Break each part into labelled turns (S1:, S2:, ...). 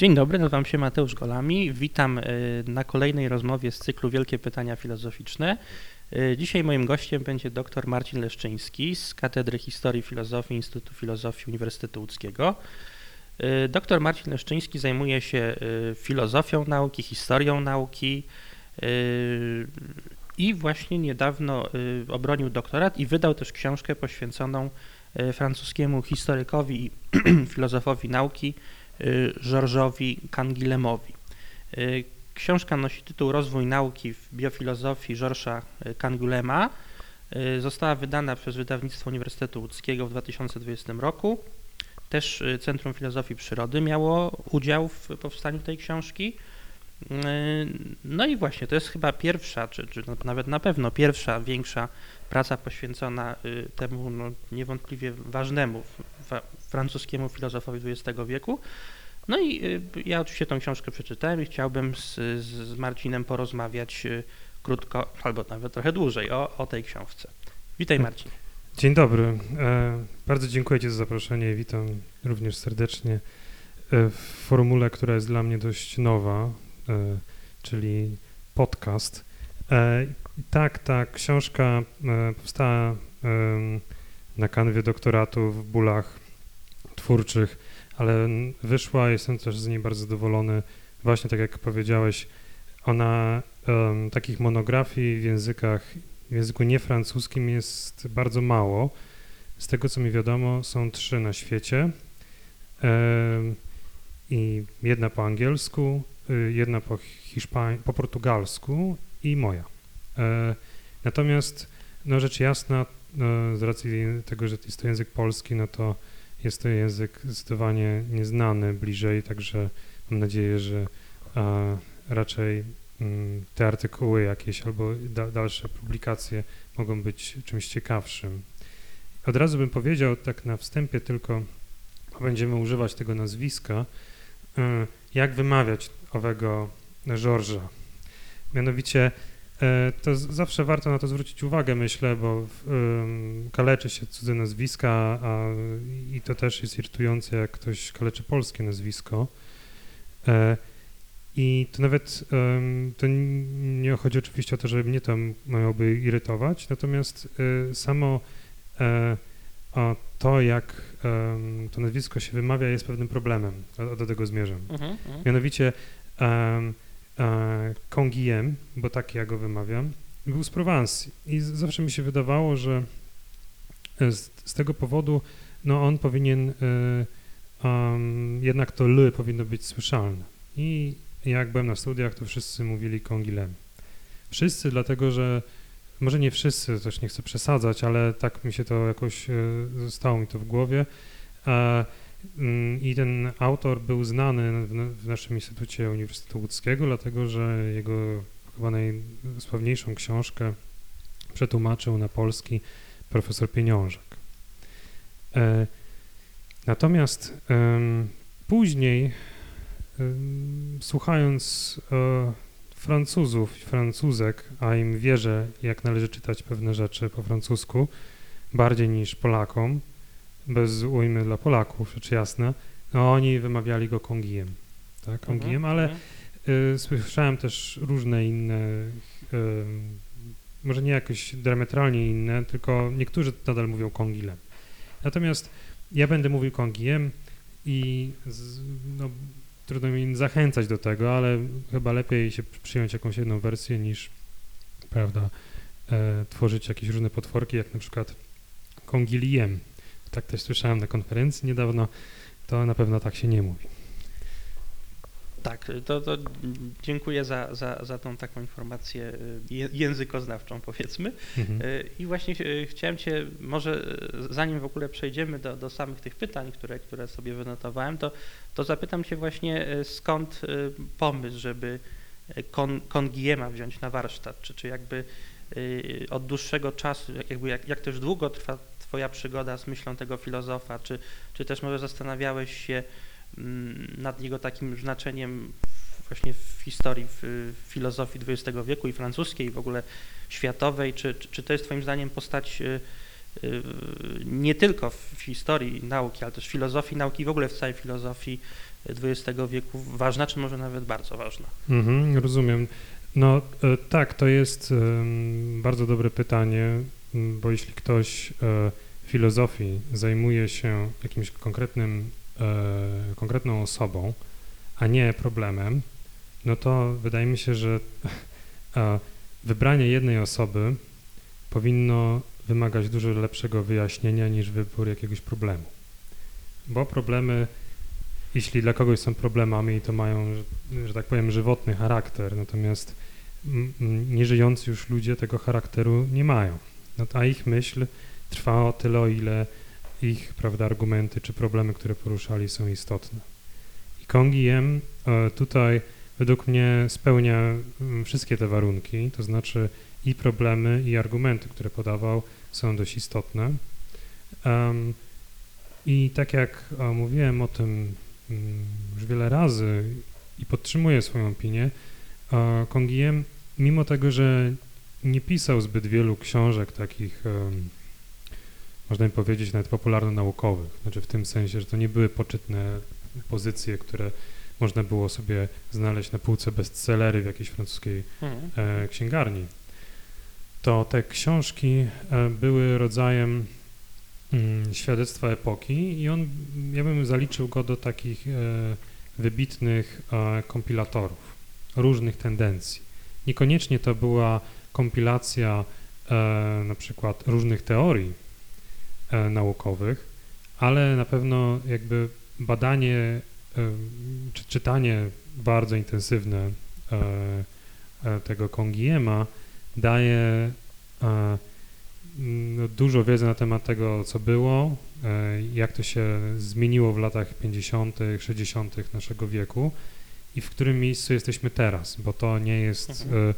S1: Dzień dobry, nazywam się Mateusz Golami. Witam y, na kolejnej rozmowie z cyklu Wielkie Pytania Filozoficzne. Y, dzisiaj moim gościem będzie dr Marcin Leszczyński z Katedry Historii Filozofii Instytutu Filozofii Uniwersytetu Łódzkiego. Y, Dr Marcin Leszczyński zajmuje się filozofią nauki, historią nauki i właśnie niedawno obronił doktorat i wydał też książkę poświęconą francuskiemu historykowi i filozofowi nauki George'owi Canguillemowi. Y, książka nosi tytuł Rozwój nauki w biofilozofii Georgesa Canguillema. Y, została wydana przez wydawnictwo Uniwersytetu Łódzkiego w 2020 roku. Też y, Centrum Filozofii Przyrody miało udział w powstaniu tej książki. No i właśnie, to jest chyba pierwsza, czy, czy nawet na pewno pierwsza większa praca poświęcona temu no, niewątpliwie ważnemu francuskiemu filozofowi XX wieku. No i y, ja oczywiście tą książkę przeczytałem i chciałbym z, z Marcinem porozmawiać y, krótko, albo nawet trochę dłużej o, o tej książce. Witaj Marcin.
S2: Dzień dobry. E, bardzo dziękuję Ci za zaproszenie. Witam również serdecznie e, w formule, która jest dla mnie dość nowa, e, czyli podcast. Tak, ta książka powstała na kanwie doktoratu w bólach twórczych, ale wyszła, jestem też z niej bardzo zadowolony. Właśnie tak jak powiedziałeś, ona um, takich monografii w językach, w języku niefrancuskim jest bardzo mało. Z tego co mi wiadomo, są trzy na świecie. I jedna po angielsku, y, jedna po, hiszpań, po portugalsku i moja. E, natomiast, no rzecz jasna, no, z racji tego, że jest to język polski, no to jest to język zdecydowanie nieznany bliżej, także mam nadzieję, że raczej mm, te artykuły jakieś albo da, dalsze publikacje mogą być czymś ciekawszym. Od razu bym powiedział tak na wstępie tylko, będziemy używać tego nazwiska, y, jak wymawiać owego Georgesa. Mianowicie to zawsze warto na to zwrócić uwagę, myślę, bo kaleczy się cudze nazwiska a, i to też jest irytujące, jak ktoś kaleczy polskie nazwisko. E, I to nawet to nie chodzi oczywiście o to, że mnie to miałoby irytować, natomiast e, samo to, jak to nazwisko się wymawia, jest pewnym problemem. Do tego zmierzam. Uh -huh. Mianowicie Kongiem, bo tak ja go wymawiam, był z Prowansji i zawsze mi się wydawało, że z, z tego powodu no on powinien, um, jednak to L powinno być słyszalne. I jak byłem na studiach, to wszyscy mówili Kongilem. Wszyscy, dlatego że, może nie wszyscy, też nie chcę przesadzać, ale tak mi się to jakoś, e, zostało mi to w głowie. I ten autor był znany w naszym Instytucie Uniwersytetu Łódzkiego, dlatego że jego chyba najsławniejszą książkę przetłumaczył na polski profesor Pieniążek. E, natomiast później, słuchając e, Francuzów i Francuzek, a im wierzę, jak należy czytać pewne rzeczy po francusku, bardziej niż Polakom, bez ujmy dla Polaków, rzecz jasna, no oni wymawiali go Kongijem, tak, mhm, Kongijem, ale mhm. y, słyszałem też różne inne, y, może nie jakoś diametralnie inne, tylko niektórzy nadal mówią Kongilem. Natomiast ja będę mówił Kongijem i z, no, trudno mi zachęcać do tego, ale chyba lepiej się przyjąć jakąś jedną wersję niż, prawda, e, tworzyć jakieś różne potworki, jak na przykład Kongiliem, tak też słyszałem na konferencji niedawno, to na pewno tak się nie mówi.
S1: Tak, to, to dziękuję za, za, za tą taką informację y, językoznawczą, powiedzmy. Mhm. Y, I właśnie y, chciałem Cię, może zanim w ogóle przejdziemy do, do samych tych pytań, które, które sobie wynotowałem, to, to zapytam Cię właśnie skąd pomysł, żeby Kon, Kongiema wziąć na warsztat, czy, czy jakby od dłuższego czasu, jakby jak, jak też długo trwa Twoja przygoda z myślą tego filozofa, czy, czy też może zastanawiałeś się mm, nad jego takim znaczeniem właśnie w historii w filozofii XX wieku i francuskiej, i w ogóle światowej, czy, czy to jest Twoim zdaniem postać y, y, nie tylko w historii nauki, ale też w filozofii nauki, w ogóle w całej filozofii XX wieku ważna, czy może nawet bardzo ważna?
S2: Mhm, rozumiem. No e, tak, to jest bardzo dobre pytanie, bo jeśli ktoś e, filozofii zajmuje się jakimś konkretnym, e, konkretną osobą, a nie problemem, no to wydaje mi się, że e, wybranie jednej osoby powinno wymagać dużo lepszego wyjaśnienia niż wybór jakiegoś problemu. Bo problemy, jeśli dla kogoś są problemami, to mają, że, że tak powiem, żywotny charakter, natomiast nieżyjący już ludzie tego charakteru nie mają. No, a ich myśl trwa o tyle, o ile ich prawda, argumenty czy problemy, które poruszali, są istotne. I Kongiem e, tutaj według mnie spełnia mm, wszystkie te warunki, to znaczy i problemy, i argumenty, które podawał, są dość istotne. Em, I tak jak e, mówiłem o tym mm, już wiele razy i podtrzymuję swoją opinię, e, Kongiem, mimo tego, że nie pisał zbyt wielu książek takich, można by powiedzieć, nawet popularno-naukowych, znaczy w tym sensie, że to nie były poczytne pozycje, które można było sobie znaleźć na półce bestsellery w jakiejś francuskiej
S1: Mhm.
S2: e, księgarni, to te książki e, były rodzajem mm, świadectwa epoki i on, ja bym zaliczył go do takich e, wybitnych kompilatorów różnych tendencji. Niekoniecznie to była kompilacja e, na przykład różnych teorii e, naukowych, ale na pewno jakby badanie e, czy czytanie bardzo intensywne e, e, tego Kongiema daje e, no, dużo wiedzy na temat tego, co było, jak to się zmieniło w latach 50., 60. naszego wieku i w którym miejscu jesteśmy teraz, bo to nie jest.
S1: Mhm.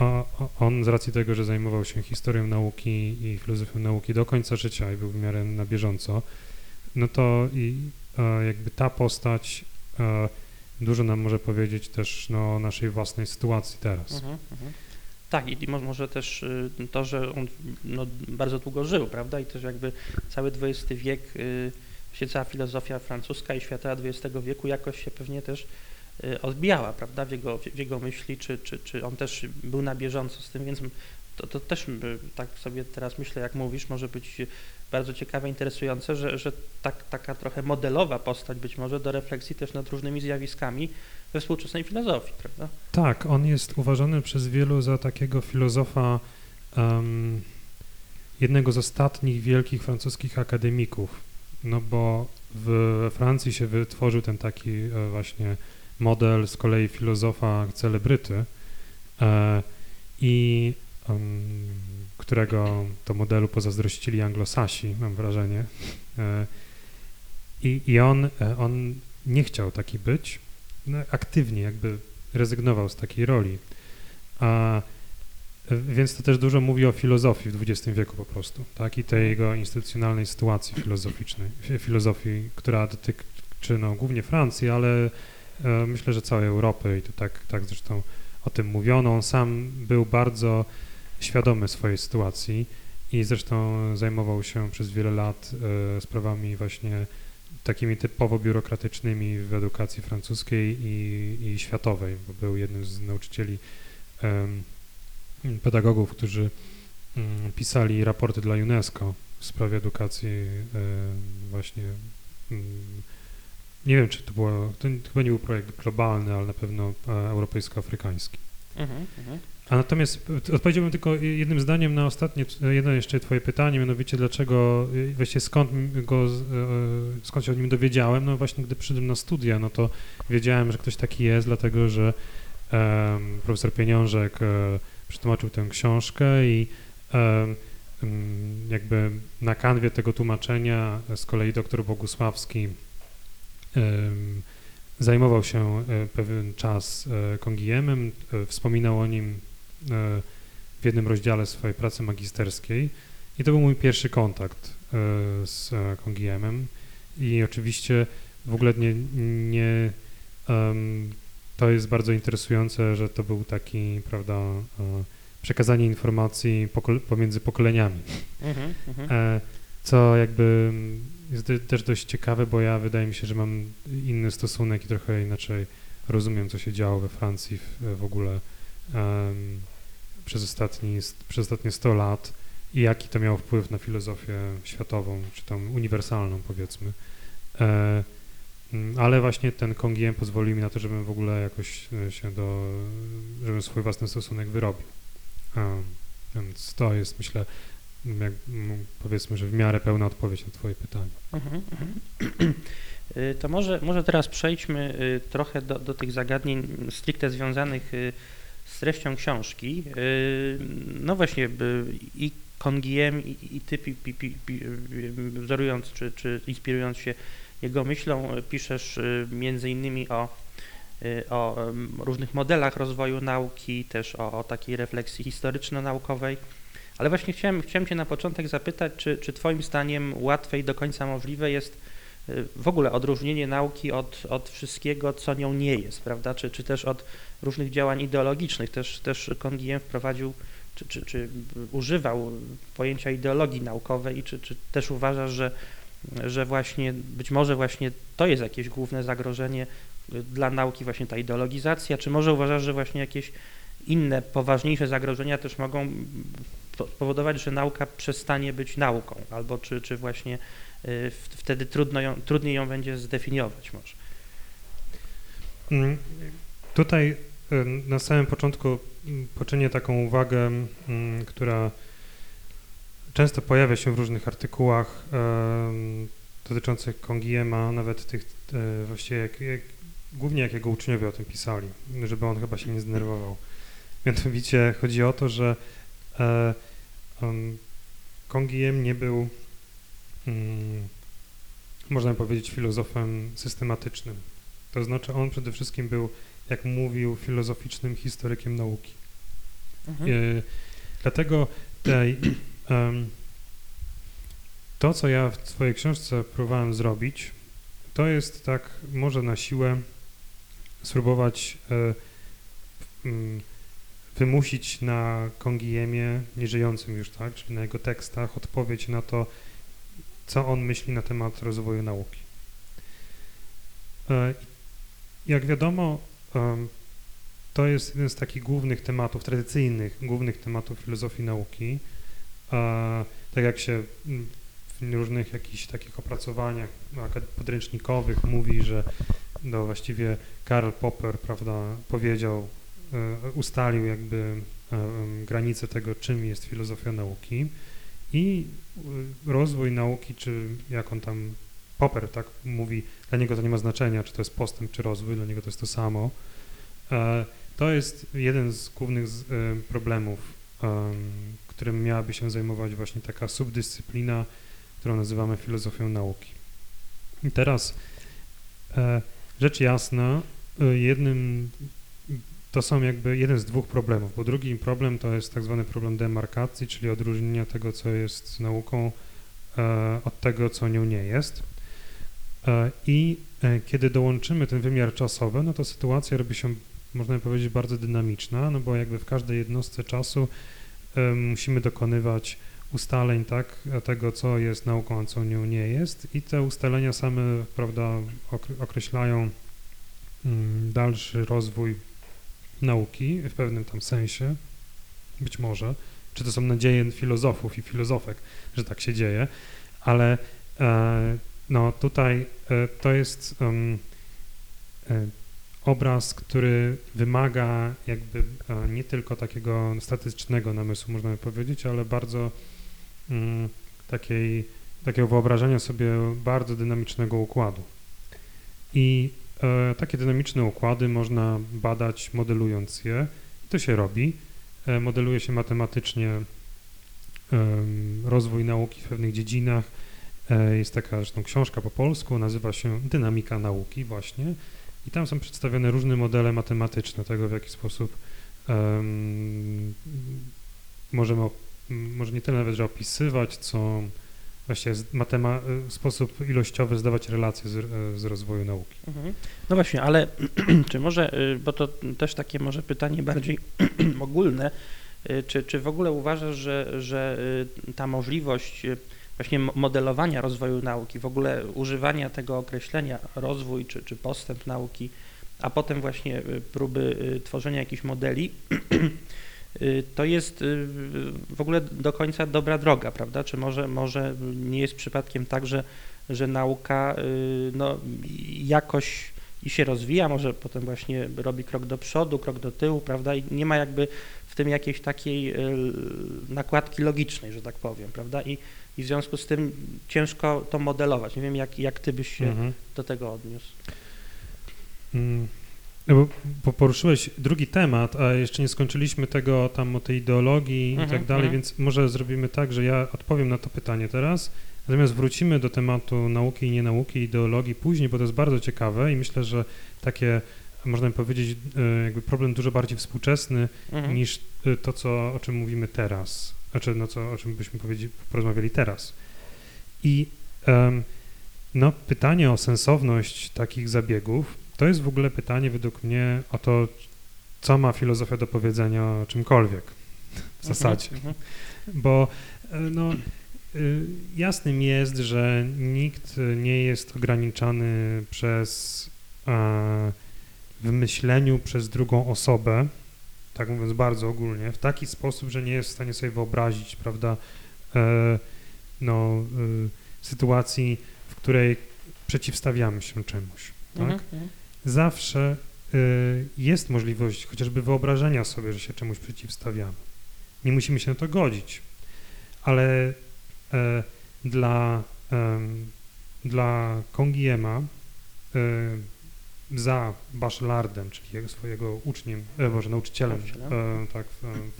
S2: o- On z racji tego, że zajmował się historią nauki i filozofią nauki do końca życia i był w miarę na bieżąco, no to i e, jakby ta postać e, dużo nam może powiedzieć też no, o naszej własnej sytuacji teraz.
S1: Mhm, mhm. Tak, i i mo- może też y, to, że on no, bardzo długo żył, prawda? I też jakby cały XX wiek, y, się cała filozofia francuska i świata XX wieku jakoś się pewnie też y, odbijała, prawda? W jego, w jego myśli, czy, czy, czy on też był na bieżąco z tym, więc to, to też y, tak sobie teraz myślę, jak mówisz, może być bardzo ciekawe, interesujące, że, że tak, taka trochę modelowa postać być może do refleksji też nad różnymi zjawiskami we współczesnej filozofii, prawda?
S2: Tak, on jest uważany przez wielu za takiego filozofa, em, jednego z ostatnich wielkich francuskich akademików, no bo w Francji się wytworzył ten taki e, właśnie model z kolei filozofa celebryty e, i em, którego to modelu pozazdrościli anglosasi, mam wrażenie. E, I, i on, e, on nie chciał taki być, no, aktywnie jakby rezygnował z takiej roli. A, e, więc to też dużo mówi o filozofii w XX wieku po prostu, tak? I tej jego instytucjonalnej sytuacji filozoficznej, fi- filozofii, która dotyczy no, głównie Francji, ale myślę, że całej Europy i to tak, tak zresztą o tym mówiono. On sam był bardzo świadomy swojej sytuacji i zresztą zajmował się przez wiele lat e, sprawami właśnie takimi typowo biurokratycznymi w edukacji francuskiej i, i światowej, bo był jednym z nauczycieli, pedagogów, którzy mm, pisali raporty dla UNESCO w sprawie edukacji em, właśnie mm, nie wiem, czy to było, to chyba nie był projekt globalny, ale na pewno e, europejsko-afrykański.
S1: Mhm, mhm.
S2: A natomiast p- odpowiedziałbym tylko jednym zdaniem na ostatnie, jedno jeszcze twoje pytanie, mianowicie dlaczego, właściwie skąd go, e, skąd się o nim dowiedziałem, no właśnie gdy przyszedłem na studia, no to wiedziałem, że ktoś taki jest, dlatego że em, profesor Pieniążek e, przetłumaczył tę książkę i em, jakby na kanwie tego tłumaczenia z kolei doktor Bogusławski zajmował się e, pewien czas e, Kongiemem, e, wspominał o nim w jednym rozdziale swojej pracy magisterskiej i to był mój pierwszy kontakt z Kongiemem i oczywiście w ogóle nie, nie to jest bardzo interesujące, że to był taki, prawda, przekazanie informacji pomiędzy pokoleniami.
S1: Mhm, mhm.
S2: Co jakby jest też dość ciekawe, bo ja wydaje mi się, że mam inny stosunek i trochę inaczej rozumiem, co się działo we Francji w, w ogóle em, przez, ostatni, przez ostatnie 100 lat i jaki to miało wpływ na filozofię światową, czy tam uniwersalną powiedzmy. E, ale właśnie ten Kongiem pozwolił mi na to, żebym w ogóle jakoś e, się do, żebym swój własny stosunek wyrobił. E, więc to jest myślę jak, mm, powiedzmy, że w miarę pełna odpowiedź na Twoje pytanie.
S1: Mhm, mhm. Y, To może, może teraz przejdźmy y, trochę do, do tych zagadnień stricte związanych y, z treścią książki. No właśnie, i Kongiem, i, i ty, pi, pi, pi, wzorując czy, czy inspirując się jego myślą, piszesz między innymi o, o em, różnych modelach rozwoju nauki, też o, o takiej refleksji historyczno-naukowej. Ale właśnie chciałem, chciałem Cię na początek zapytać, czy, czy Twoim zdaniem łatwe i do końca możliwe jest y, w ogóle odróżnienie nauki od, od wszystkiego, co nią nie jest, prawda? Czy, czy też od różnych działań ideologicznych. Też, też Kongiem wprowadził, czy, czy, czy używał pojęcia ideologii naukowej i czy, czy też uważasz, że, że właśnie być może właśnie to jest jakieś główne zagrożenie y, dla nauki, właśnie ta ideologizacja, czy może uważasz, że właśnie jakieś inne, poważniejsze zagrożenia też mogą powodować, że nauka przestanie być nauką, albo czy, czy właśnie y, wtedy trudno ją, trudniej ją będzie zdefiniować może.
S2: Mm, Tutaj na samym początku mm, poczynię taką uwagę, mm, która często pojawia się w różnych artykułach dotyczących Kongiema, nawet tych e, właściwie jak, jak, głównie jak jego uczniowie o tym pisali, żeby on chyba się nie zdenerwował. Mianowicie chodzi o to, że Kongiem nie był, mm, można powiedzieć, filozofem systematycznym. To znaczy on przede wszystkim był, jak mówił, filozoficznym historykiem nauki. E, Dlatego tej, em, to, co ja w swojej książce próbowałem zrobić, to jest tak, może na siłę spróbować e, wymusić na Kongiemie, nieżyjącym już, tak, czyli na jego tekstach, odpowiedź na to, co on myśli na temat rozwoju nauki. E, Jak wiadomo, to jest jeden z takich głównych tematów, tradycyjnych, głównych tematów filozofii nauki. A, tak jak się w różnych jakichś takich opracowaniach podręcznikowych mówi, że no właściwie Karl Popper, prawda, powiedział, e, ustalił jakby e, em, granice tego, czym jest filozofia nauki i e, rozwój nauki, czy jak on tam, Popper tak mówi, dla niego to nie ma znaczenia, czy to jest postęp, czy rozwój, dla niego to jest to samo. E, To jest jeden z głównych e, problemów, em, którym miałaby się zajmować właśnie taka subdyscyplina, którą nazywamy filozofią nauki. I teraz e, rzecz jasna, e, jednym to są jakby jeden z dwóch problemów, bo drugi problem to jest tak zwany problem demarkacji, czyli odróżnienia tego, co jest nauką e, od tego, co nią nie jest. E, I e, kiedy dołączymy ten wymiar czasowy, no to sytuacja robi się, można powiedzieć, bardzo dynamiczna, no bo jakby w każdej jednostce czasu e, musimy dokonywać ustaleń, tak, tego, co jest nauką, a co nią nie jest i te ustalenia same, prawda, okre- określają mm, dalszy rozwój nauki w pewnym tam sensie, być może, czy to są nadzieje filozofów i filozofek, że tak się dzieje, ale e, no tutaj e, to jest e, obraz, który wymaga jakby nie tylko takiego statycznego namysłu, można by powiedzieć, ale bardzo mm, takiej, takiego wyobrażenia sobie bardzo dynamicznego układu. I takie dynamiczne układy można badać modelując je. I to się robi. E, modeluje się matematycznie em, rozwój nauki w pewnych dziedzinach. E, Jest taka zresztą książka po polsku, nazywa się Dynamika nauki właśnie i tam są przedstawione różne modele matematyczne tego, w jaki sposób em, możemy, może nie tyle nawet, że opisywać, co właśnie matema- w sposób ilościowy zdawać relacje z, e, z rozwoju nauki.
S1: Mhm. No właśnie, ale czy może, y, bo to też takie może pytanie bardziej ogólne, y, czy, czy w ogóle uważasz, że, że y, ta możliwość y, właśnie mo- modelowania rozwoju nauki, w ogóle używania tego określenia rozwój czy, czy postęp nauki, a potem właśnie y, próby y, tworzenia jakichś modeli, y, to jest y, w ogóle do końca dobra droga, prawda? Czy może, może nie jest przypadkiem tak, że, że nauka y, no, jakoś i się rozwija, może potem właśnie robi krok do przodu, krok do tyłu, prawda? I nie ma jakby w tym jakiejś takiej y, nakładki logicznej, że tak powiem, prawda? I, i w związku z tym ciężko to modelować. Nie wiem, jak, jak ty byś się
S2: Mhm.
S1: do tego odniósł.
S2: Mm, no bo, poruszyłeś drugi temat, a jeszcze nie skończyliśmy tego tam o tej ideologii i
S1: Mhm,
S2: tak dalej,
S1: mhm.
S2: więc może zrobimy tak, że ja odpowiem na to pytanie teraz, natomiast wrócimy do tematu nauki i nienauki, ideologii później, bo to jest bardzo ciekawe i myślę, że takie, można powiedzieć, e, jakby problem dużo bardziej współczesny
S1: Mhm.
S2: niż e, to, co, o czym mówimy teraz, znaczy no co, o czym byśmy porozmawiali teraz. I em, no, pytanie o sensowność takich zabiegów to jest w ogóle pytanie według mnie o to, co ma filozofia do powiedzenia o czymkolwiek w zasadzie.
S1: Mhm.
S2: Bo e, no, y, jasnym jest, że nikt nie jest ograniczany przez e, w myśleniu przez drugą osobę, tak mówiąc bardzo ogólnie, w taki sposób, że nie jest w stanie sobie wyobrazić, prawda, e, no, sytuacji, w której przeciwstawiamy się czemuś. Tak?
S1: Mhm.
S2: Zawsze y, jest możliwość chociażby wyobrażenia sobie, że się czemuś przeciwstawiamy. Nie musimy się na to godzić, ale e, dla, em, dla Kongiema y, za Bachelardem, czyli jego, swojego uczniem, e, może nauczycielem, e, tak,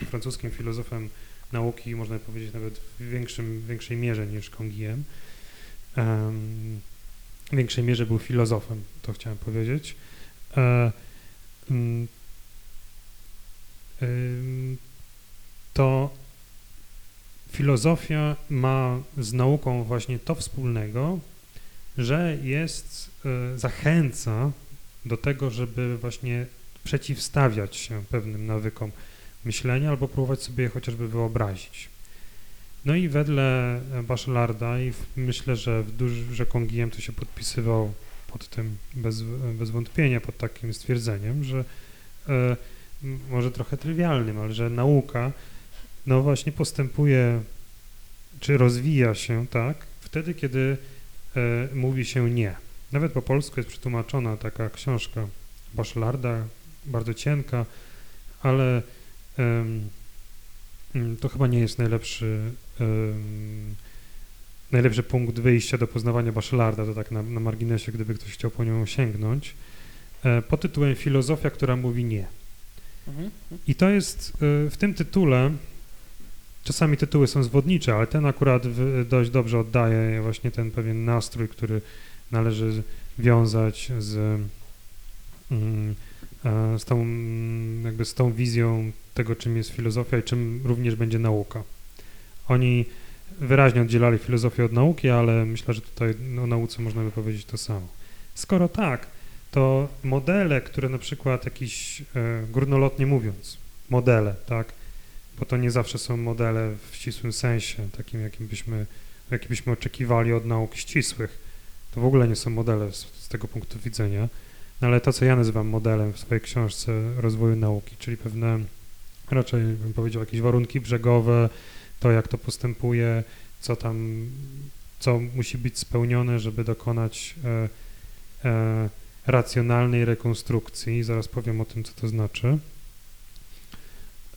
S2: e, francuskim filozofem nauki, można powiedzieć nawet w większym, większej mierze niż Kongiem. W większej mierze był filozofem, to chciałem powiedzieć. E, mm, ym, to filozofia ma z nauką właśnie to wspólnego, że jest, e, zachęca do tego, żeby właśnie przeciwstawiać się pewnym nawykom myślenia albo próbować sobie je chociażby wyobrazić. No i wedle Bachelarda i w, myślę, że, w duży, że Kongiem to się podpisywał pod tym bez, bez wątpienia, pod takim stwierdzeniem, że e, może trochę trywialnym, ale że nauka no właśnie postępuje czy rozwija się tak wtedy, kiedy e, mówi się nie. Nawet po polsku jest przetłumaczona taka książka Bachelarda, bardzo cienka, ale mm, to chyba nie jest najlepszy najlepszy punkt wyjścia do poznawania Bachelarda, to tak na, na marginesie, gdyby ktoś chciał po nią sięgnąć, e, pod tytułem Filozofia, która mówi nie.
S1: Mhm.
S2: I to jest e, w tym tytule, czasami tytuły są zwodnicze, ale ten akurat dość dobrze oddaje właśnie ten pewien nastrój, który należy wiązać z, mm, e, z tą, mm, jakby z tą wizją tego, czym jest filozofia i czym również będzie nauka. Oni wyraźnie oddzielali filozofię od nauki, ale myślę, że tutaj o nauce można by powiedzieć to samo. Skoro tak, to modele, które na przykład jakiś, e, górnolotnie mówiąc, modele, tak, bo to nie zawsze są modele w ścisłym sensie, takim jakim byśmy, jaki byśmy oczekiwali od nauk ścisłych. To w ogóle nie są modele z, z tego punktu widzenia, no ale to, co ja nazywam modelem w swojej książce rozwoju nauki, czyli pewne, raczej bym powiedział, jakieś warunki brzegowe, to jak to postępuje, co tam, co musi być spełnione, żeby dokonać e, e, racjonalnej rekonstrukcji, zaraz powiem o tym, co to znaczy,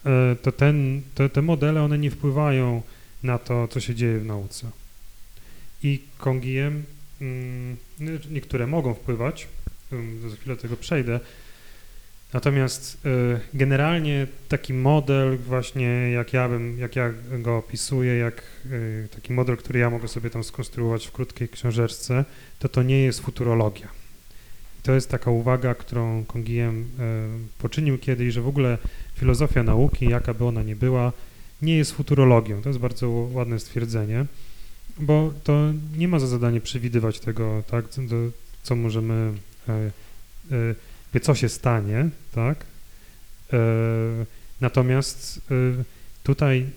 S2: e, to ten, te, modele, one nie wpływają na to, co się dzieje w nauce. I Kongiem, mm, niektóre mogą wpływać, ym, za chwilę tego przejdę, natomiast e, generalnie taki model właśnie, jak ja bym, jak ja go opisuję, jak e, taki model, który ja mogę sobie tam skonstruować w krótkiej książeczce, to to nie jest futurologia. To jest taka uwaga, którą Kongiem e, poczynił kiedyś, że w ogóle filozofia nauki, jaka by ona nie była, nie jest futurologią. To jest bardzo ładne stwierdzenie, bo to nie ma za zadanie przewidywać tego, tak, co, możemy, co się stanie, tak, e, natomiast e, Tutaj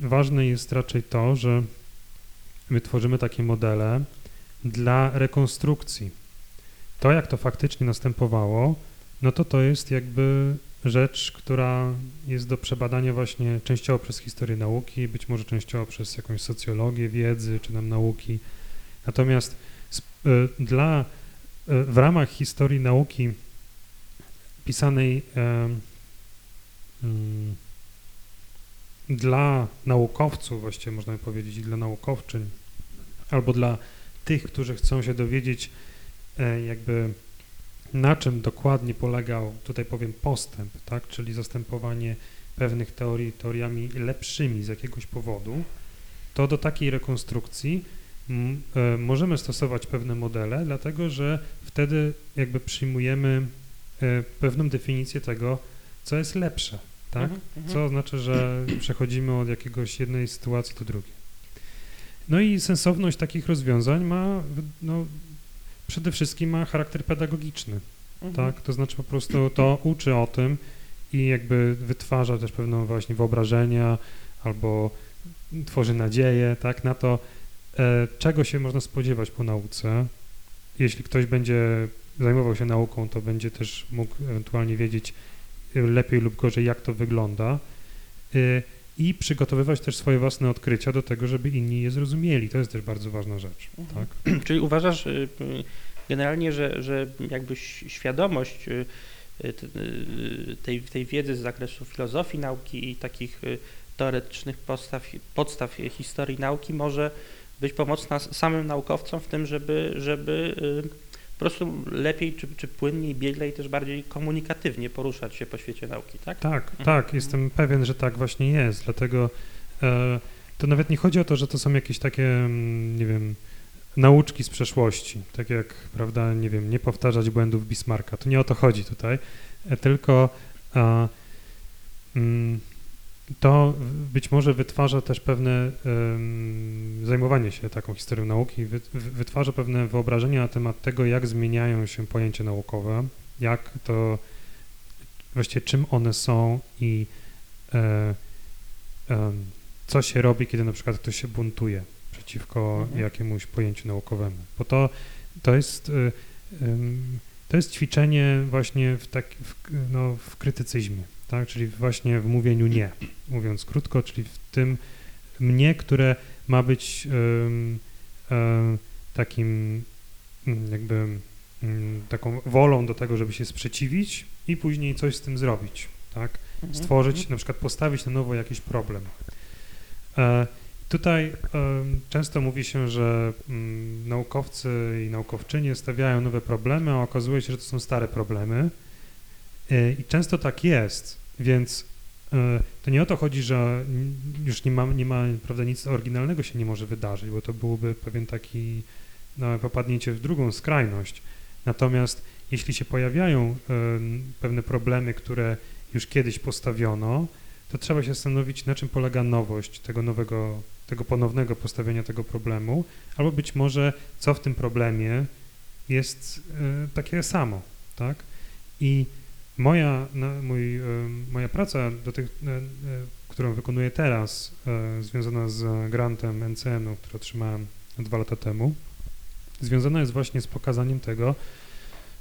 S2: ważne jest raczej to, że my tworzymy takie modele dla rekonstrukcji. To, jak to faktycznie następowało, no to to jest jakby rzecz, która jest do przebadania właśnie częściowo przez historię nauki, być może częściowo przez jakąś socjologię wiedzy czy nam nauki. Natomiast y, dla, w ramach historii nauki pisanej mm, dla naukowców, właściwie można by powiedzieć, dla naukowczyń, albo dla tych, którzy chcą się dowiedzieć, e, jakby na czym dokładnie polegał, tutaj powiem, postęp, tak, czyli zastępowanie pewnych teorii teoriami lepszymi z jakiegoś powodu, to do takiej rekonstrukcji e, możemy stosować pewne modele, dlatego że wtedy jakby przyjmujemy pewną definicję tego, co jest lepsze, tak? Mhm, mhm. Co oznacza, że przechodzimy od jakiegoś jednej sytuacji do drugiej. No i sensowność takich rozwiązań ma, no, przede wszystkim ma charakter pedagogiczny, mhm. tak? To znaczy po prostu to uczy o tym i jakby wytwarza też pewną właśnie wyobrażenia albo tworzy nadzieję, tak, na to, e, czego się można spodziewać po nauce. Jeśli ktoś będzie zajmował się nauką, to będzie też mógł ewentualnie wiedzieć lepiej lub gorzej, jak to wygląda. E, i przygotowywać też swoje własne odkrycia do tego, żeby inni je zrozumieli. To jest też bardzo ważna rzecz. Mhm. Tak?
S1: Czyli uważasz y, generalnie, że, że jakby świadomość y, y, tej, tej wiedzy z zakresu filozofii nauki i takich teoretycznych podstaw, podstaw historii nauki może być pomocna samym naukowcom w tym, żeby, żeby po prostu lepiej, czy, czy płynniej, bieglej, też bardziej komunikatywnie poruszać się po świecie nauki, tak?
S2: Tak, mhm. tak, jestem pewien, że tak właśnie jest, dlatego e, to nawet nie chodzi o to, że to są jakieś takie, mm, nie wiem, nauczki z przeszłości, tak jak, prawda, nie wiem, nie powtarzać błędów Bismarcka, to nie o to chodzi tutaj, e, tylko e, mm, to być może wytwarza też pewne um, zajmowanie się taką historią nauki, wy, wytwarza pewne wyobrażenia na temat tego, jak zmieniają się pojęcia naukowe, jak to, właściwie czym one są i e, e, co się robi, kiedy na przykład ktoś się buntuje przeciwko mhm. jakiemuś pojęciu naukowemu. Bo to, to jest... E, to jest ćwiczenie właśnie w, tak, w, no, w krytycyzmie tak? czyli właśnie w mówieniu nie, mówiąc krótko, czyli w tym mnie, które ma być um, um, takim mm, jakby um, taką wolą do tego, żeby się sprzeciwić i później coś z tym zrobić, tak? Mhm, Stworzyć, mhm. na przykład postawić na nowo jakiś problem. E, tutaj często mówi się, że mm, naukowcy i naukowczynie stawiają nowe problemy, a okazuje się, że to są stare problemy. E, I często tak jest, więc e, to nie o to chodzi, że już nie ma, nie ma prawda, nic oryginalnego się nie może wydarzyć, bo to byłoby pewien taki no, popadnięcie w drugą skrajność. Natomiast jeśli się pojawiają y, pewne problemy, które już kiedyś postawiono, to trzeba się zastanowić, na czym polega nowość tego nowego, tego ponownego postawienia tego problemu, albo być może co w tym problemie jest y, takie samo, tak? I Moja, mój, e, moja praca, do tych, e, e, którą wykonuję teraz, związana z grantem NCN-u, który otrzymałem dwa lata temu, związana jest właśnie z pokazaniem tego,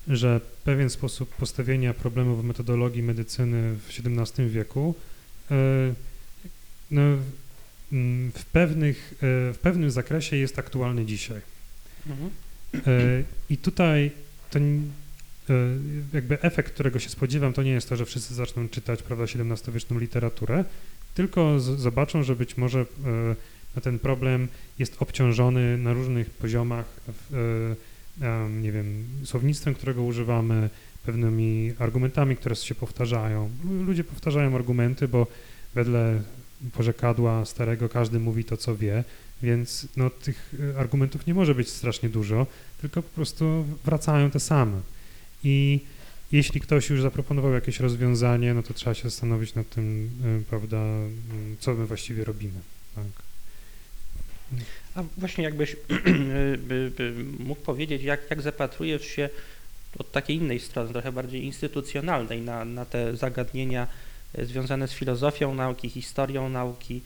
S2: że pewien sposób postawienia problemów w metodologii medycyny w XVII wieku no, w, pewnych, w pewnym zakresie jest aktualny dzisiaj. Mhm. I tutaj to jakby efekt, którego się spodziewam, to nie jest to, że wszyscy zaczną czytać, prawda, XVII-wieczną literaturę, tylko z, zobaczą, że być może e, ten problem jest obciążony na różnych poziomach, e, nie wiem, słownictwem, którego używamy, pewnymi argumentami, które się powtarzają. Ludzie powtarzają argumenty, bo wedle porzekadła starego każdy mówi to, co wie, więc no, tych argumentów nie może być strasznie dużo, tylko po prostu wracają te same. I jeśli ktoś już zaproponował jakieś rozwiązanie, no to trzeba się zastanowić nad tym, y, prawda, y, co my właściwie robimy. Tak.
S1: A właśnie jakbyś mógł powiedzieć, jak, jak zapatrujesz się od takiej innej strony, trochę bardziej instytucjonalnej na, na te zagadnienia y, związane z filozofią nauki, historią nauki.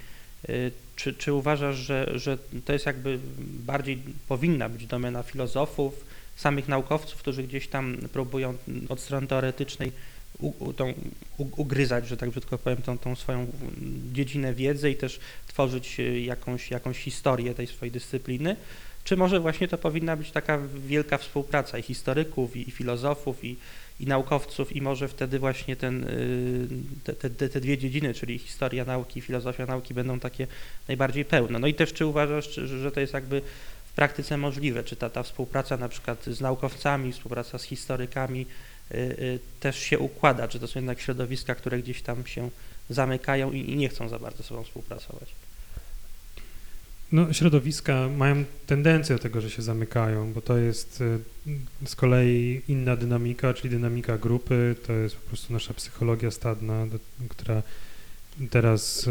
S1: Y, Czy, czy uważasz, że, że to jest jakby bardziej powinna być domena filozofów, samych naukowców, którzy gdzieś tam próbują od strony teoretycznej u, tą, u, ugryzać, że tak brzydko powiem, tą, tą swoją dziedzinę wiedzy i też tworzyć y, jakąś, jakąś historię tej swojej dyscypliny? Czy może właśnie to powinna być taka wielka współpraca i historyków, i, i filozofów, i, i naukowców, i może wtedy właśnie ten, y, te, te, te dwie dziedziny, czyli historia nauki i filozofia nauki, będą takie najbardziej pełne. No i też czy uważasz, że to jest jakby w praktyce możliwe? Czy ta, ta współpraca na przykład z naukowcami, współpraca z historykami y, y, też się układa? Czy to są jednak środowiska, które gdzieś tam się zamykają i, nie chcą za bardzo ze sobą współpracować?
S2: No, środowiska mają tendencję do tego, że się zamykają, bo to jest y, z kolei inna dynamika, czyli dynamika grupy, to jest po prostu nasza psychologia stadna, która teraz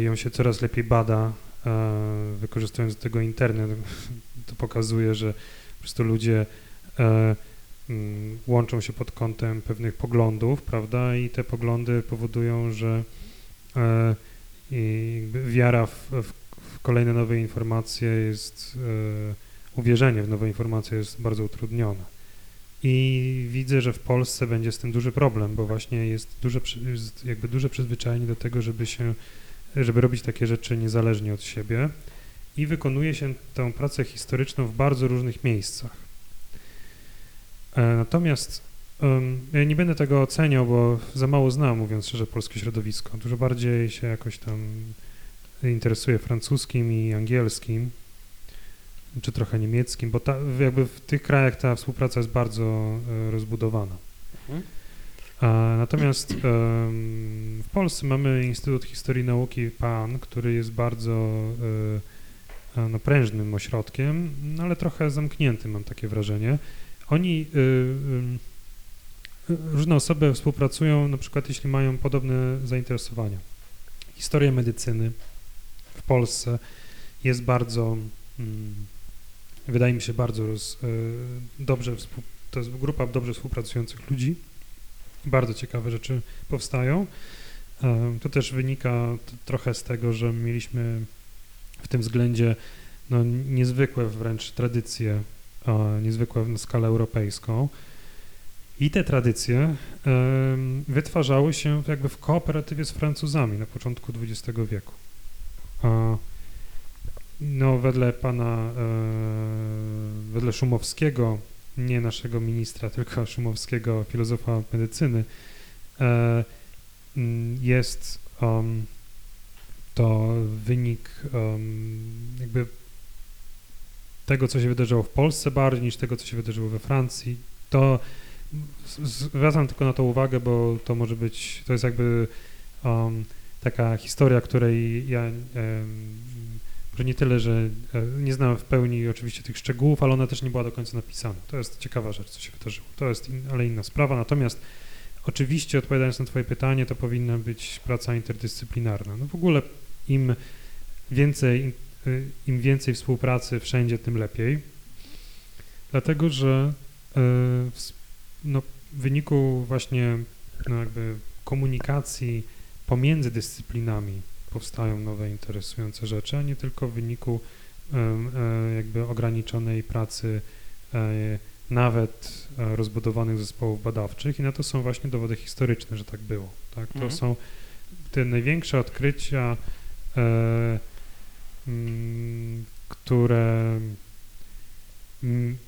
S2: ją się coraz lepiej bada, wykorzystując do tego internet. To pokazuje, że po prostu ludzie e, mm, łączą się pod kątem pewnych poglądów, prawda, i te poglądy powodują, że e, wiara w, w, kolejne nowe informacje jest, e, uwierzenie w nowe informacje jest bardzo utrudnione. I widzę, że w Polsce będzie z tym duży problem, bo właśnie jest duże, jest jakby duże przyzwyczajenie do tego, żeby się, żeby robić takie rzeczy niezależnie od siebie i wykonuje się tę pracę historyczną w bardzo różnych miejscach. E, Natomiast ja nie będę tego oceniał, bo za mało znam, mówiąc szczerze, polskie środowisko. Dużo bardziej się jakoś tam interesuję francuskim i angielskim, czy trochę niemieckim, bo ta, jakby w tych krajach ta współpraca jest bardzo e, rozbudowana.
S1: Mhm.
S2: A, natomiast w Polsce mamy Instytut Historii Nauki PAN, który jest bardzo e, e, no, prężnym ośrodkiem, no, ale trochę zamkniętym, mam takie wrażenie. Oni, różne osoby współpracują, na przykład jeśli mają podobne zainteresowania. Historia medycyny w Polsce jest bardzo, mm, wydaje mi się, bardzo roz, dobrze, to jest grupa dobrze współpracujących ludzi. Bardzo ciekawe rzeczy powstają. To też wynika trochę z tego, że mieliśmy w tym względzie no, niezwykłe wręcz tradycje, niezwykłe na skalę europejską. I te tradycje wytwarzały się jakby w kooperatywie z Francuzami na początku XX wieku. No, wedle pana, e, wedle Szumowskiego, nie naszego ministra, tylko Szumowskiego, filozofa medycyny, e, jest um, to wynik um, jakby tego, co się wydarzyło w Polsce bardziej niż tego, co się wydarzyło we Francji. To zwracam tylko na to uwagę, bo to może być, to jest jakby um, taka historia, której ja może nie tyle, że e, nie znam w pełni oczywiście tych szczegółów, ale ona też nie była do końca napisana. To jest ciekawa rzecz, co się wydarzyło. To jest in, ale inna sprawa. Natomiast oczywiście odpowiadając na Twoje pytanie, to powinna być praca interdyscyplinarna. No w ogóle im więcej, im więcej współpracy wszędzie, tym lepiej. Dlatego, że w, s- no, w wyniku właśnie no, jakby komunikacji pomiędzy dyscyplinami powstają nowe interesujące rzeczy, a nie tylko w wyniku e, jakby ograniczonej pracy e, nawet e, rozbudowanych zespołów badawczych i na to są właśnie dowody historyczne, że tak było. Tak? To
S1: Mhm.
S2: są te największe odkrycia, mm, które mm,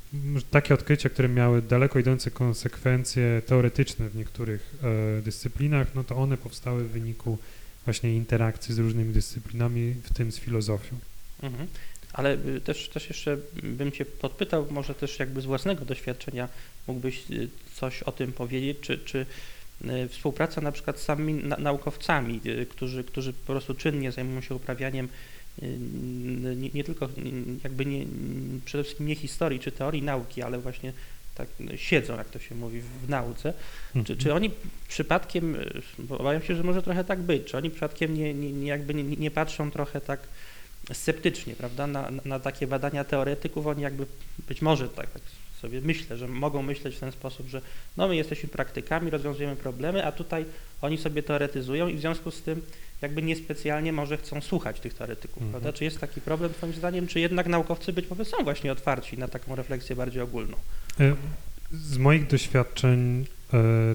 S2: takie odkrycia, które miały daleko idące konsekwencje teoretyczne w niektórych dyscyplinach, no to one powstały w wyniku właśnie interakcji z różnymi dyscyplinami, w tym z filozofią.
S1: Mhm. Ale y, też, też jeszcze bym Cię podpytał, może też jakby z własnego doświadczenia mógłbyś y, coś o tym powiedzieć, czy, czy y, współpraca na przykład z samymi na, naukowcami, którzy, którzy po prostu czynnie zajmują się uprawianiem nie, nie tylko jakby nie, przede wszystkim nie historii czy teorii nauki, ale właśnie tak no, siedzą, jak to się mówi, w nauce. Czy, czy oni przypadkiem, y, bo obawiam się, że może trochę tak być, czy oni przypadkiem nie, nie, nie jakby nie, nie patrzą trochę tak sceptycznie, prawda, na, na takie badania teoretyków, oni jakby być może tak, tak sobie myślę, że mogą myśleć w ten sposób, że no my jesteśmy praktykami, rozwiązujemy problemy, a tutaj oni sobie teoretyzują i w związku z tym jakby niespecjalnie może chcą słuchać tych teoretyków,
S2: Mhm.
S1: prawda? Czy jest taki problem twoim zdaniem, czy jednak naukowcy być może są właśnie otwarci na taką refleksję bardziej ogólną?
S2: E, Z moich doświadczeń e,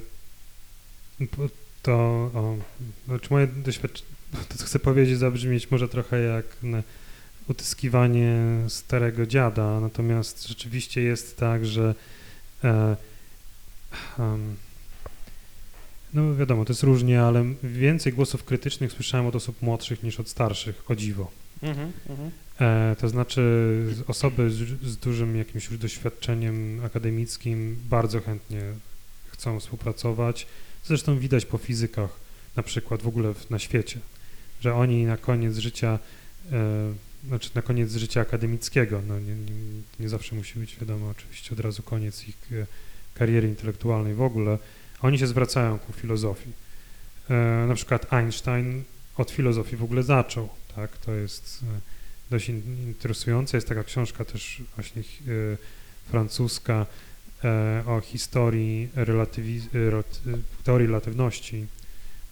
S2: to, o, znaczy moje doświadczenie, to co chcę powiedzieć zabrzmieć może trochę jak utyskiwanie starego dziada, natomiast rzeczywiście jest tak, że em, no wiadomo, to jest różnie, ale więcej głosów krytycznych słyszałem od osób młodszych niż od starszych, o dziwo.
S1: Mhm, mhm.
S2: E, to znaczy osoby z, z dużym jakimś już doświadczeniem akademickim bardzo chętnie chcą współpracować. Zresztą widać po fizykach na przykład w ogóle w, na świecie, że oni na koniec życia, e, znaczy na koniec życia akademickiego, no nie, nie, nie zawsze musi być wiadomo oczywiście od razu koniec ich e, kariery intelektualnej w ogóle, oni się zwracają ku filozofii. E, na przykład Einstein od filozofii w ogóle zaczął, tak, to jest e, dość in, interesujące. Jest taka książka też właśnie e, francuska o historii teorii relatywności,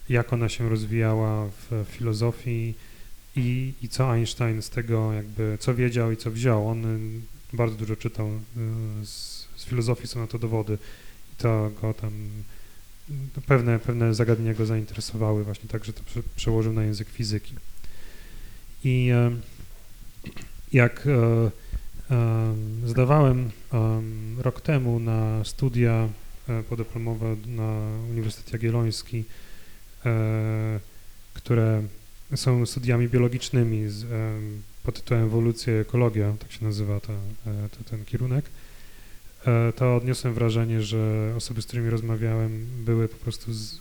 S2: jak ona się rozwijała w filozofii i, i co Einstein z tego jakby, co wiedział i co wziął. On bardzo dużo czytał z, z filozofii, są na to dowody i to go tam pewne, pewne zagadnienia go zainteresowały właśnie tak, że to prze, przełożył na język fizyki. I e, jak e, e, zdawałem rok temu na studia podyplomowe na Uniwersytet Jagielloński, które są studiami biologicznymi z, pod tytułem ewolucja i ekologia, tak się nazywa ta, to, ten kierunek, to odniosłem wrażenie, że osoby, z którymi rozmawiałem, były po prostu z,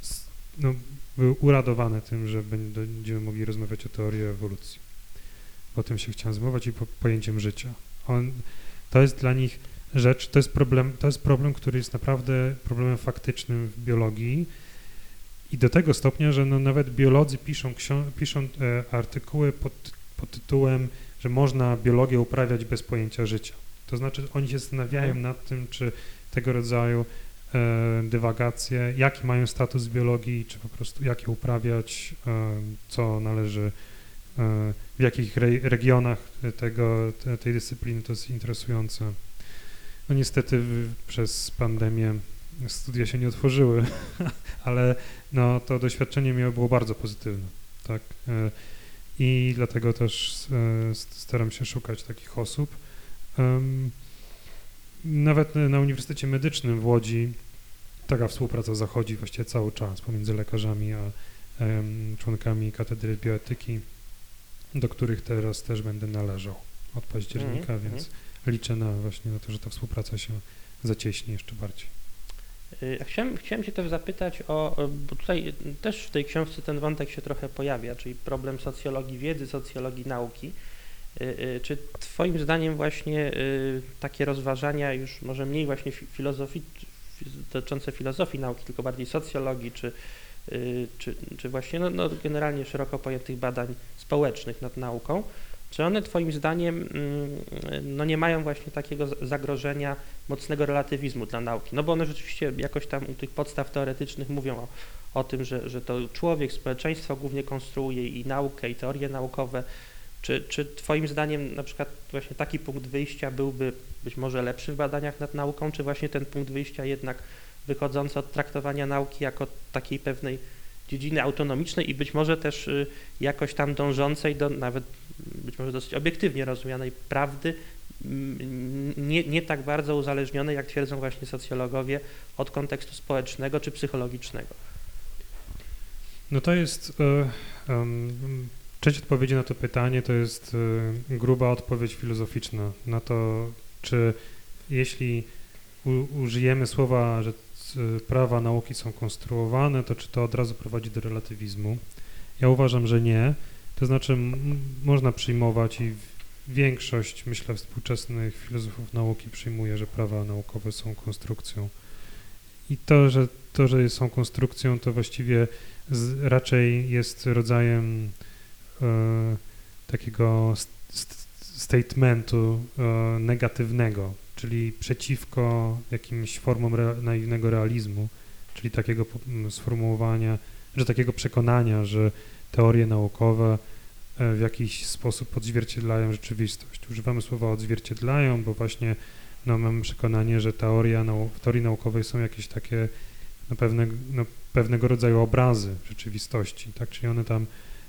S2: z, no, były uradowane tym, że będziemy mogli rozmawiać o teorii ewolucji. O tym się chciałem zmówić i po, pojęciem życia. On, to jest dla nich rzecz, to jest problem, to jest problem, który jest naprawdę problemem faktycznym w biologii i do tego stopnia, że no nawet biolodzy piszą, piszą e, artykuły pod, pod tytułem, że można biologię uprawiać bez pojęcia życia. To znaczy oni się zastanawiają nad tym, czy tego rodzaju e, dywagacje, jaki mają status biologii, czy po prostu jak je uprawiać, e, co należy, e, w jakich re, regionach tego, te, tej dyscypliny to jest interesujące. No niestety przez pandemię studia się nie otworzyły, ale no, to doświadczenie miało było bardzo pozytywne, tak, i dlatego też staram się szukać takich osób. Nawet na Uniwersytecie Medycznym w Łodzi taka współpraca zachodzi właściwie cały czas pomiędzy lekarzami a członkami katedry bioetyki, do których teraz też będę należał od października,
S1: Mhm,
S2: więc liczę na właśnie na to, że ta współpraca się zacieśni jeszcze bardziej.
S1: Y, chciałem, chciałem Cię też zapytać o- bo tutaj też w tej książce ten wątek się trochę pojawia, czyli problem socjologii wiedzy, socjologii nauki. Y, y, Czy Twoim zdaniem właśnie y, takie rozważania już może mniej właśnie fi- filozofii, fi- dotyczące filozofii nauki, tylko bardziej socjologii, czy, czy, czy właśnie no, no generalnie szeroko pojętych badań społecznych nad nauką, czy one Twoim zdaniem mm, no nie mają właśnie takiego zagrożenia mocnego relatywizmu dla nauki? No bo one rzeczywiście jakoś tam u tych podstaw teoretycznych mówią o, o tym, że, że to człowiek, społeczeństwo głównie konstruuje i naukę, i teorie naukowe. Czy, czy Twoim zdaniem na przykład właśnie taki punkt wyjścia byłby być może lepszy w badaniach nad nauką, czy właśnie ten punkt wyjścia jednak wychodzący od traktowania nauki jako takiej pewnej dziedziny autonomicznej i być może też y, jakoś tam dążącej do nawet być może dosyć obiektywnie rozumianej prawdy, mm, nie, nie tak bardzo uzależnionej, jak twierdzą właśnie socjologowie, od kontekstu społecznego czy psychologicznego.
S2: No to jest, em, część odpowiedzi na to pytanie to jest e, gruba odpowiedź filozoficzna na to, czy jeśli u, użyjemy słowa, że c- prawa nauki są konstruowane, to czy to od razu prowadzi do relatywizmu? Ja uważam, że nie. To znaczy można przyjmować i większość, myślę, współczesnych filozofów nauki przyjmuje, że prawa naukowe są konstrukcją. I to, że to, że są konstrukcją, to właściwie z, raczej jest rodzajem takiego st, st, statementu e, negatywnego, czyli przeciwko jakimś formom rea- naiwnego realizmu, czyli takiego sformułowania, że takiego przekonania, że teorie naukowe e, w jakiś sposób odzwierciedlają rzeczywistość. Używamy słowa odzwierciedlają, bo właśnie no, mamy przekonanie, że teoria nau- w teorii naukowej są jakieś takie no, pewne, no, pewnego rodzaju obrazy rzeczywistości, tak? Czyli one tam,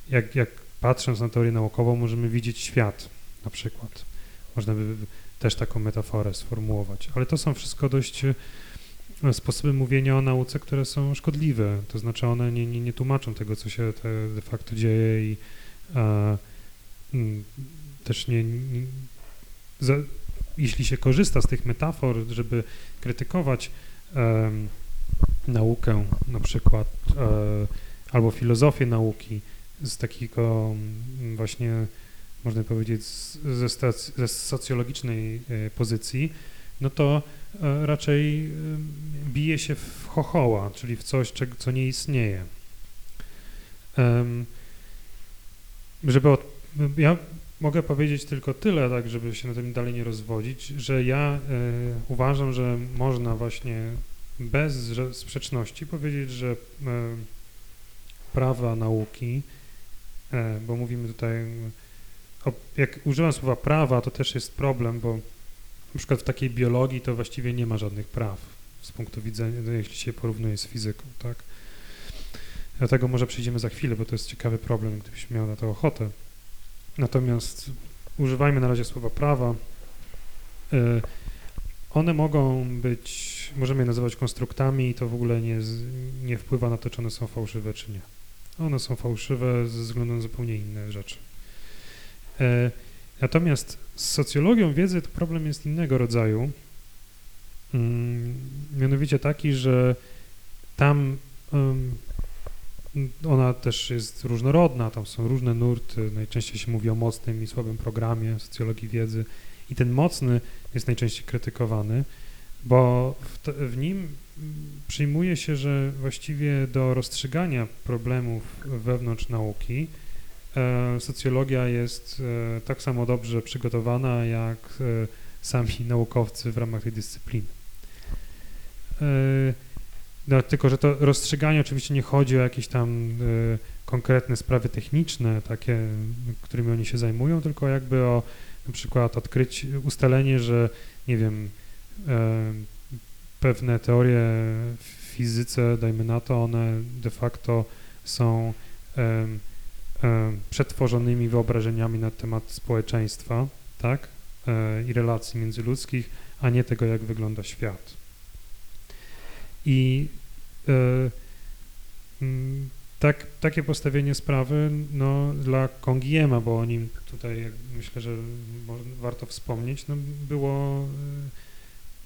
S2: jak, jak patrząc na teorię naukową, możemy widzieć świat na przykład. Można by też taką metaforę sformułować, ale to są wszystko dość e, sposoby mówienia o nauce, które są szkodliwe, to znaczy one nie, nie, nie tłumaczą tego, co się de facto dzieje i e, mm, też nie, nie za, jeśli się korzysta z tych metafor, żeby krytykować naukę na przykład e, albo filozofię nauki z takiego mm, właśnie można powiedzieć ze, stac, ze socjologicznej e, pozycji, no to e, raczej e, bije się w chochoła, czyli w coś, co nie istnieje. Żeby od, ja mogę powiedzieć tylko tyle, tak, żeby się na tym dalej nie rozwodzić, że ja uważam, że można właśnie bez sprzeczności powiedzieć, że prawa nauki, bo mówimy tutaj, o, jak używam słowa prawa, to też jest problem, bo na przykład w takiej biologii to właściwie nie ma żadnych praw z punktu widzenia, no, jeśli się porównuje z fizyką, tak? Dlatego może przejdziemy za chwilę, bo to jest ciekawy problem, gdybyś miał na to ochotę. Natomiast używajmy na razie słowa prawa. Y, One mogą być, możemy je nazywać konstruktami i to w ogóle nie, nie wpływa na to, czy one są fałszywe, czy nie. One są fałszywe ze względu na zupełnie inne rzeczy. E, Natomiast z socjologią wiedzy to problem jest innego rodzaju. Mm, Mianowicie taki, że tam ona też jest różnorodna, tam są różne nurty, najczęściej się mówi o mocnym i słabym programie socjologii wiedzy i ten mocny jest najczęściej krytykowany, bo w, w nim przyjmuje się, że właściwie do rozstrzygania problemów wewnątrz nauki e, socjologia jest e, tak samo dobrze przygotowana jak e, sami naukowcy w ramach tej dyscypliny. No, tylko, że to rozstrzyganie oczywiście nie chodzi o jakieś tam konkretne sprawy techniczne, takie, którymi oni się zajmują, tylko jakby o na przykład odkryć, ustalenie, że nie wiem, pewne teorie w fizyce, dajmy na to, one de facto są em, em, przetworzonymi wyobrażeniami na temat społeczeństwa, tak, e, i relacji międzyludzkich, a nie tego, jak wygląda świat. I e, tak, takie postawienie sprawy no, dla Kongiema, bo o nim tutaj myślę, że warto wspomnieć, no, było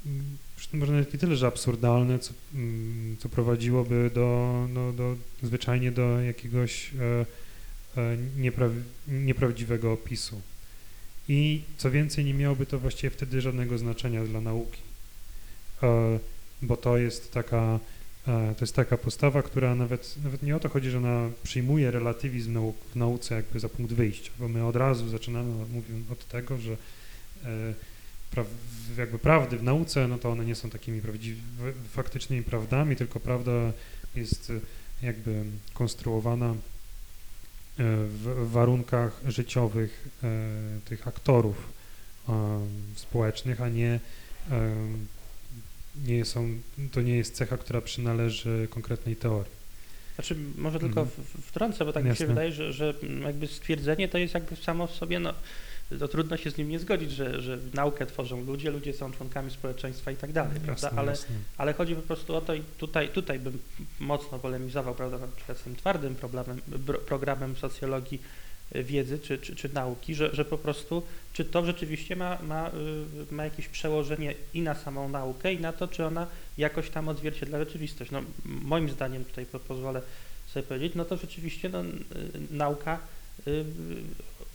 S2: e, może nawet nie tyle, że absurdalne, co, mm, co prowadziłoby do, no, do zwyczajnie do jakiegoś e, e, niepraw, nieprawdziwego opisu. I co więcej, nie miałoby to właściwie wtedy żadnego znaczenia dla nauki, e, bo to jest taka E, To jest taka postawa, która nawet, nawet nie o to chodzi, że ona przyjmuje relatywizm nau w nauce jakby za punkt wyjścia, bo my od razu zaczynamy mówiąc od tego, że e, pra jakby prawdy w nauce, no to one nie są takimi prawdziwymi, faktycznymi prawdami, tylko prawda jest e, jakby konstruowana e, w warunkach życiowych e, tych aktorów społecznych, a nie nie są, to nie jest cecha, która przynależy konkretnej teorii.
S1: Znaczy, może tylko
S2: Mhm.
S1: wtrącę, bo tak mi się
S2: Jasne.
S1: wydaje, że, że jakby stwierdzenie to jest jakby samo w sobie, no, to trudno się z nim nie zgodzić, że, że naukę tworzą ludzie, ludzie są członkami społeczeństwa i tak dalej, prawda?
S2: Jasne,
S1: Ale,
S2: jasne.
S1: ale chodzi po prostu o to i tutaj, tutaj bym mocno polemizował, prawda, na przykład z tym twardym problemem, programem socjologii y, wiedzy czy, czy, czy nauki, że, że po prostu, czy to rzeczywiście ma, ma, y, ma jakieś przełożenie i na samą naukę, i na to, czy ona jakoś tam odzwierciedla rzeczywistość. No, moim zdaniem, tutaj po, pozwolę sobie powiedzieć, no to rzeczywiście no, y, nauka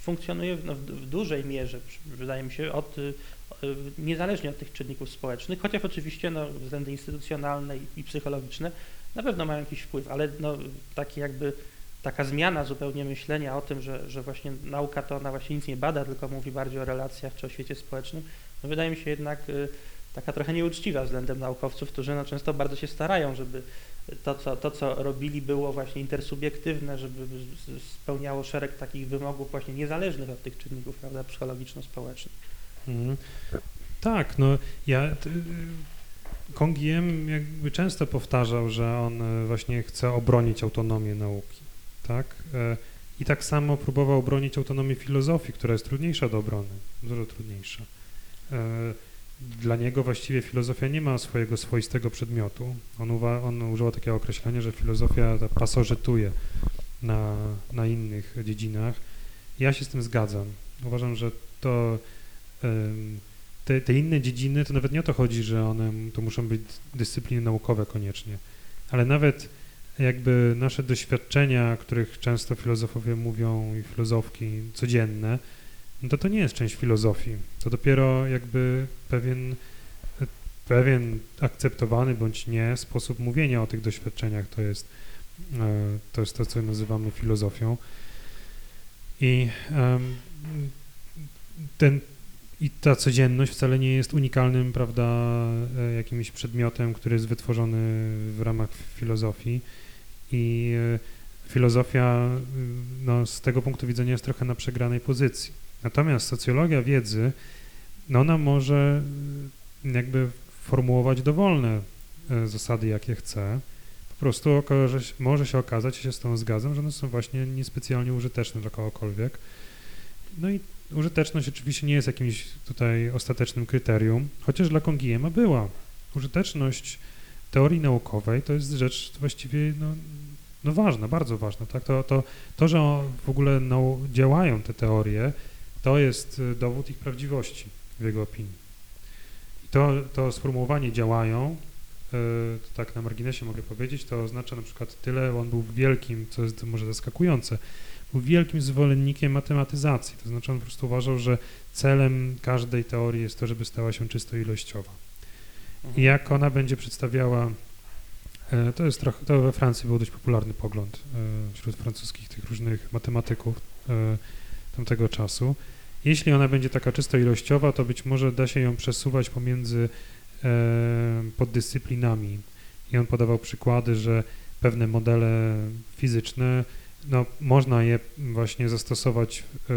S1: funkcjonuje w, no, w, w dużej mierze, wydaje mi się, od, y, y, niezależnie od tych czynników społecznych, chociaż oczywiście no, względy instytucjonalne i, i psychologiczne na pewno mają jakiś wpływ, ale no, taki jakby taka zmiana zupełnie myślenia o tym, że, że właśnie nauka to ona właśnie nic nie bada, tylko mówi bardziej o relacjach czy o świecie społecznym, no wydaje mi się jednak y, taka trochę nieuczciwa względem naukowców, którzy no, często bardzo się starają, żeby to co, to, co robili, było właśnie intersubiektywne, żeby spełniało szereg takich wymogów właśnie niezależnych od tych czynników, prawda, psychologiczno-społecznych.
S2: Mhm. Tak, no ja. T, Kongiem jakby często powtarzał, że on e, właśnie chce obronić autonomię nauki, tak? E, I tak samo próbował obronić autonomię filozofii, która jest trudniejsza do obrony, dużo trudniejsza. Dla niego właściwie filozofia nie ma swojego swoistego przedmiotu. On, uwa- on używał takiego określenia, że filozofia ta pasożytuje na, na innych dziedzinach. Ja się z tym zgadzam. Uważam, że to te, te inne dziedziny, to nawet nie o to chodzi, że one to muszą być dyscypliny naukowe koniecznie, ale nawet jakby nasze doświadczenia, których często filozofowie mówią i filozofki codzienne, to to nie jest część filozofii. To dopiero jakby pewien, pewien akceptowany bądź nie sposób mówienia o tych doświadczeniach to jest, e, to jest to, co nazywamy filozofią. I ten, i ta codzienność wcale nie jest unikalnym, prawda, e, jakimś przedmiotem, który jest wytworzony w ramach filozofii. I e, filozofia no, z tego punktu widzenia jest trochę na przegranej pozycji. Natomiast socjologia wiedzy, no ona może y, jakby formułować dowolne e, zasady, jakie chce. Po prostu okaże, może się okazać, się z tą zgadzam, że one są właśnie niespecjalnie użyteczne dla kogokolwiek. No i użyteczność oczywiście nie jest jakimś tutaj ostatecznym kryterium, chociaż dla Kongiema była. Użyteczność teorii naukowej to jest rzecz właściwie no, no ważna, bardzo ważna. Tak? To, to, to, że w ogóle nau- działają te teorie, to jest y, dowód ich prawdziwości w jego opinii. I to, to sformułowanie działają, y, to tak na marginesie mogę powiedzieć, to oznacza na przykład tyle, on był wielkim, co jest może zaskakujące, był wielkim zwolennikiem matematyzacji. To znaczy on po prostu uważał, że celem każdej teorii jest to, żeby stała się czysto ilościowa. I jak ona będzie przedstawiała, e, to jest trochę, to we Francji był dość popularny pogląd wśród francuskich tych różnych matematyków tamtego czasu. Jeśli ona będzie taka czysto ilościowa, to być może da się ją przesuwać pomiędzy e, poddyscyplinami. I on podawał przykłady, że pewne modele fizyczne, no można je właśnie zastosować, e,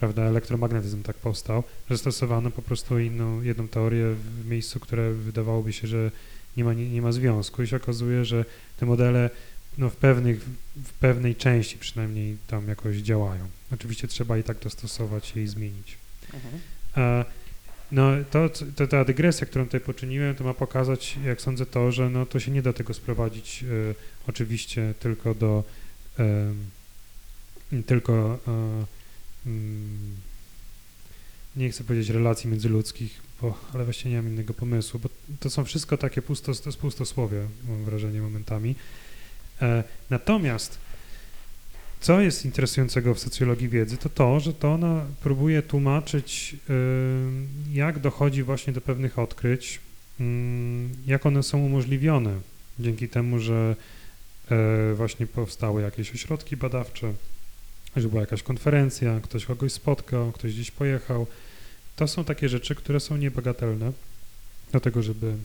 S2: prawda, elektromagnetyzm tak powstał, że zastosowano po prostu inną, jedną teorię w miejscu, które wydawałoby się, że nie ma, nie, nie ma związku i się okazuje, że te modele no, w, pewnych, w pewnej części przynajmniej tam jakoś działają. Oczywiście trzeba i tak dostosować je i zmienić.
S1: Mhm.
S2: E, No to, to, ta dygresja, którą tutaj poczyniłem, to ma pokazać, jak sądzę, to, że no, to się nie da tego sprowadzić e, oczywiście tylko do tylko e, mm, nie chcę powiedzieć relacji międzyludzkich, bo, ale właśnie nie mam innego pomysłu, bo to są wszystko takie pusto, to jest pustosłowie, mam wrażenie momentami. E, natomiast co jest interesującego w socjologii wiedzy, to to, że to ona próbuje tłumaczyć, y, jak dochodzi właśnie do pewnych odkryć, mm, jak one są umożliwione dzięki temu, że e, właśnie powstały jakieś ośrodki badawcze, że była jakaś konferencja, ktoś kogoś spotkał, ktoś gdzieś pojechał. To są takie rzeczy, które są niebagatelne do tego, żeby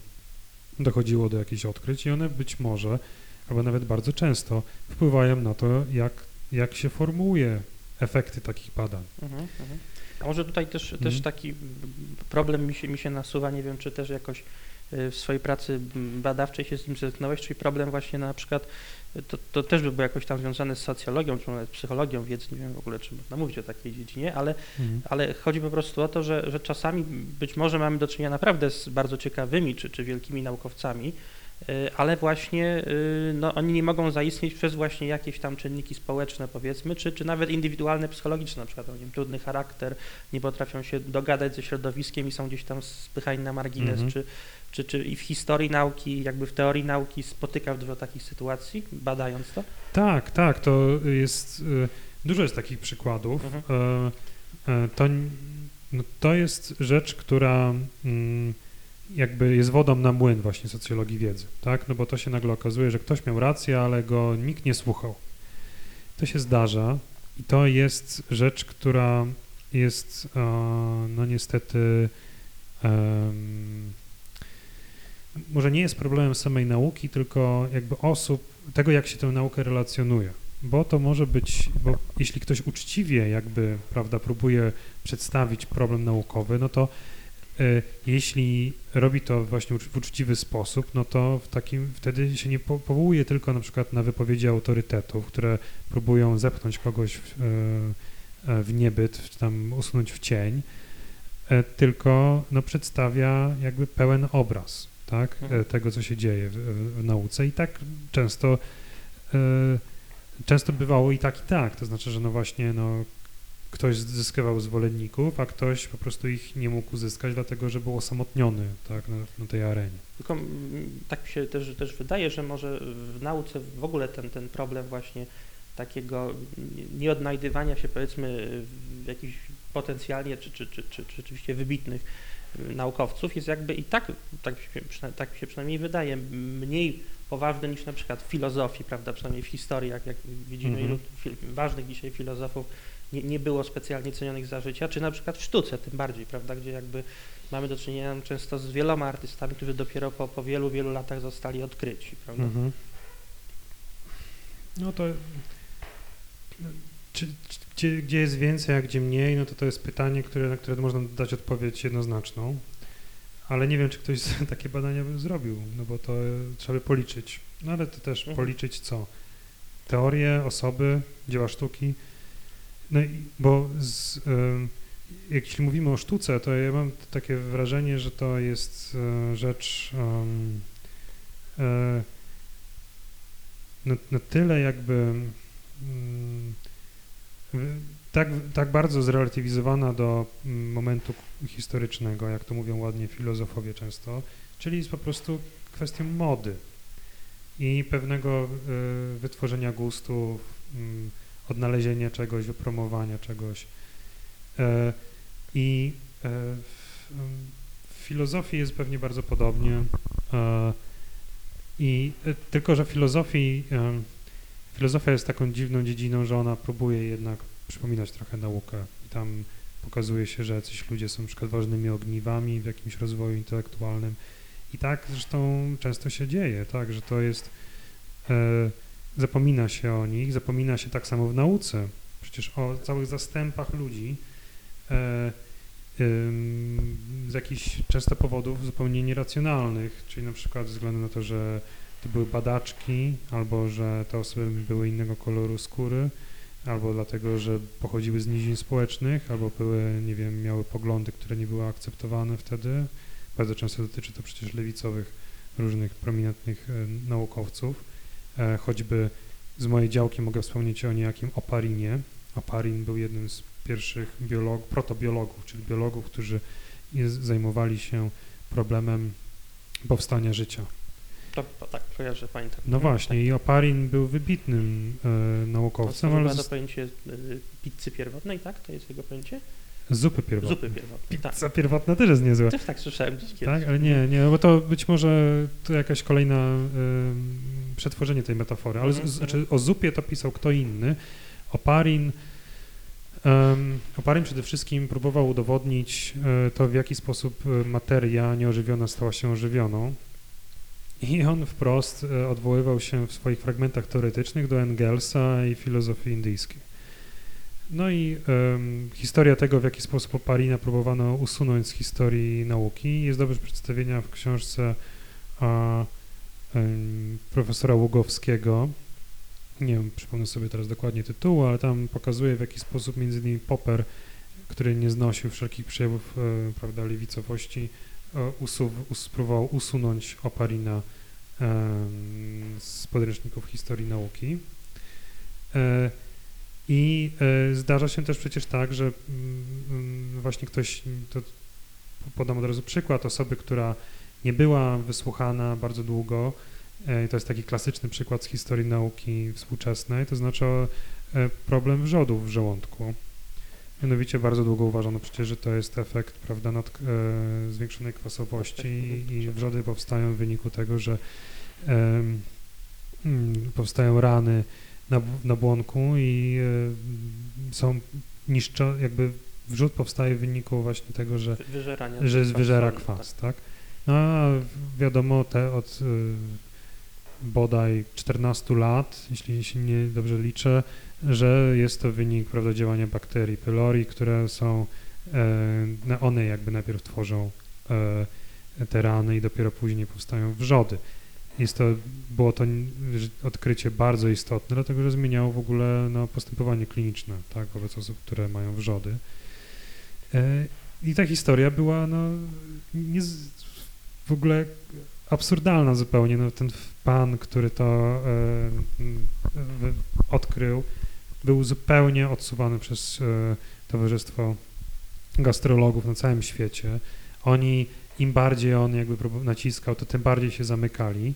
S2: dochodziło do jakichś odkryć i one być może, albo nawet bardzo często wpływają na to, jak jak się formułuje efekty takich badań.
S1: Mhm, mhm. A może tutaj też,
S2: Mhm.
S1: też taki problem mi się, mi się nasuwa, nie wiem, czy też jakoś y, w swojej pracy badawczej się z nim zetknąłeś, czyli problem właśnie na przykład, y, to, to też by było jakoś tam związane z socjologią, czy nawet psychologią wiedzy, nie wiem w ogóle, czy można mówić o takiej dziedzinie, ale, ale chodzi po prostu o to, że, że czasami być może mamy do czynienia naprawdę z bardzo ciekawymi, czy, czy wielkimi naukowcami, ale właśnie y, no, oni nie mogą zaistnieć przez właśnie jakieś tam czynniki społeczne powiedzmy, czy, czy nawet indywidualne, psychologiczne, na przykład nie wiem, trudny charakter, nie potrafią się dogadać ze środowiskiem i są gdzieś tam spychani na margines,
S2: Mhm.
S1: czy, czy, czy i w historii nauki, jakby w teorii nauki spotykasz dużo takich sytuacji, badając to?
S2: Tak, tak, to jest, y, dużo jest takich przykładów. E, e, To, no, to jest rzecz, która mm, jakby jest wodą na młyn właśnie socjologii wiedzy, tak? No bo to się nagle okazuje, że ktoś miał rację, ale go nikt nie słuchał. To się zdarza i to jest rzecz, która jest e, no niestety em, może nie jest problemem samej nauki, tylko jakby osób, tego jak się tę naukę relacjonuje. Bo to może być, bo jeśli ktoś uczciwie jakby, prawda, próbuje przedstawić problem naukowy, no to jeśli robi to właśnie w uczciwy sposób, no to w takim, wtedy się nie po- powołuje tylko na przykład na wypowiedzi autorytetów, które próbują zepchnąć kogoś w, e, e, w niebyt, czy tam usunąć w cień, e, tylko no, przedstawia jakby pełen obraz tak,
S1: Mhm.
S2: e, tego, co się dzieje w, w, nauce i tak często e, często bywało i tak, i tak, to znaczy, że no właśnie no, ktoś zyskiwał zwolenników, a ktoś po prostu ich nie mógł uzyskać, dlatego że był osamotniony tak, na, na tej arenie.
S1: Tylko mm, tak mi się też, też wydaje, że może w nauce w ogóle ten, ten problem właśnie takiego nieodnajdywania się powiedzmy w jakichś potencjalnie czy, czy, czy, czy, czy rzeczywiście wybitnych y, naukowców jest jakby i tak, tak, tak mi się przynajmniej wydaje, mniej poważny niż na przykład w filozofii, prawda, przynajmniej w historii, jak, jak widzimy,
S2: Mhm.
S1: ilu fil- ważnych dzisiaj filozofów nie, nie było specjalnie cenionych za życia, czy na przykład w sztuce tym bardziej, prawda, gdzie jakby mamy do czynienia często z wieloma artystami, którzy dopiero po, po wielu, wielu latach zostali odkryci, prawda?
S2: Mhm. No to czy, czy, gdzie, gdzie jest więcej, a gdzie mniej, no to to jest pytanie, które, na które można dać odpowiedź jednoznaczną, ale nie wiem, czy ktoś takie badania by zrobił, no bo to e, trzeba by policzyć, no ale to też
S1: Mhm.
S2: policzyć co? Teorie, osoby, dzieła sztuki, no i, bo z, jak jeśli mówimy o sztuce, to ja mam takie wrażenie, że to jest e, rzecz e, na, na tyle jakby tak, tak bardzo zrelatywizowana do momentu historycznego, jak to mówią ładnie filozofowie często, czyli jest po prostu kwestią mody i pewnego y, wytworzenia gustu, mm, odnalezienia czegoś, wypromowania czegoś. E, I e, w, w filozofii jest pewnie bardzo podobnie. E, I tylko, że filozofii, filozofia jest taką dziwną dziedziną, że ona próbuje jednak przypominać trochę naukę. I tam pokazuje się, że jacyś ludzie są przykład ważnymi ogniwami w jakimś rozwoju intelektualnym. I tak zresztą często się dzieje, tak, że to jest, zapomina się o nich, zapomina się tak samo w nauce. Przecież o całych zastępach ludzi e, ym, z jakichś często powodów zupełnie nieracjonalnych, czyli na przykład ze względu na to, że to były badaczki, albo że te osoby były innego koloru skóry, albo dlatego, że pochodziły z nizin społecznych, albo były, nie wiem, miały poglądy, które nie były akceptowane wtedy. Bardzo często dotyczy to przecież lewicowych, różnych prominentnych e, naukowców. E, choćby z mojej działki mogę wspomnieć o niejakim Oparinie. Oparin był jednym z pierwszych biolog, protobiologów, czyli biologów, którzy zajmowali się problemem powstania życia.
S1: To, to tak, kojarzę, pamiętam.
S2: No właśnie, i Oparin był wybitnym e,
S1: Tak.
S2: naukowcem,
S1: To
S2: ale
S1: to pojęcie y, pizzy pierwotnej, tak? To jest jego pojęcie?
S2: Zupy pierwotnej.
S1: Zupy pierwotnej, tak.
S2: Pizza pierwotna też jest niezła.
S1: Też tak słyszałem gdzieś kiedyś.
S2: Tak, ale nie, nie, bo to być może to jakaś kolejna ym, przetworzenie tej metafory, ale z,
S1: Mhm,
S2: z, znaczy o zupie to pisał kto inny. Oparin, um, Oparin przede wszystkim próbował udowodnić e, to, w jaki sposób e, materia nieożywiona stała się ożywioną. I on wprost e, odwoływał się w swoich fragmentach teoretycznych do Engelsa i filozofii indyjskiej. No i em, historia tego, w jaki sposób Oparina próbowano usunąć z historii nauki, jest dobrze przedstawienia w książce a, em, profesora Ługowskiego. Nie wiem, przypomnę sobie teraz dokładnie tytułu, ale tam pokazuje, w jaki sposób między innymi Popper, który nie znosił wszelkich przejawów e, prawda, lewicowości, e, usuw, us, próbował usunąć Oparina em, z podręczników historii nauki. E, I e, zdarza się też przecież tak, że mm, mm, właśnie ktoś, to podam od razu przykład osoby, która nie była wysłuchana bardzo długo. e, To jest taki klasyczny przykład z historii nauki współczesnej, to znaczy e, problem wrzodów w żołądku. Mianowicie bardzo długo uważano przecież, że to jest efekt prawda, nad, e, zwiększonej kwasowości i, i wrzody powstają w wyniku tego, że mm, powstają rany na, na błonku i e, są niszczo, jakby wrzód powstaje w wyniku właśnie tego, że,
S1: Wyżerania
S2: że wyżera
S1: solnego,
S2: kwas, tak? No a wiadomo, te od y, bodaj 14 lat, jeśli się nie dobrze liczę, że jest to wynik prawda, działania bakterii pylori, które są, no, one jakby najpierw tworzą e, te rany i dopiero później powstają wrzody. Jest to, było to odkrycie bardzo istotne, dlatego że zmieniało w ogóle no, postępowanie kliniczne tak, wobec osób, które mają wrzody. E, I ta historia była no, nie, w ogóle absurdalna zupełnie. No, ten pan, który to e, odkrył, był zupełnie odsuwany przez e, Towarzystwo Gastrologów na całym świecie. Oni, im bardziej on jakby naciskał, to tym bardziej się zamykali.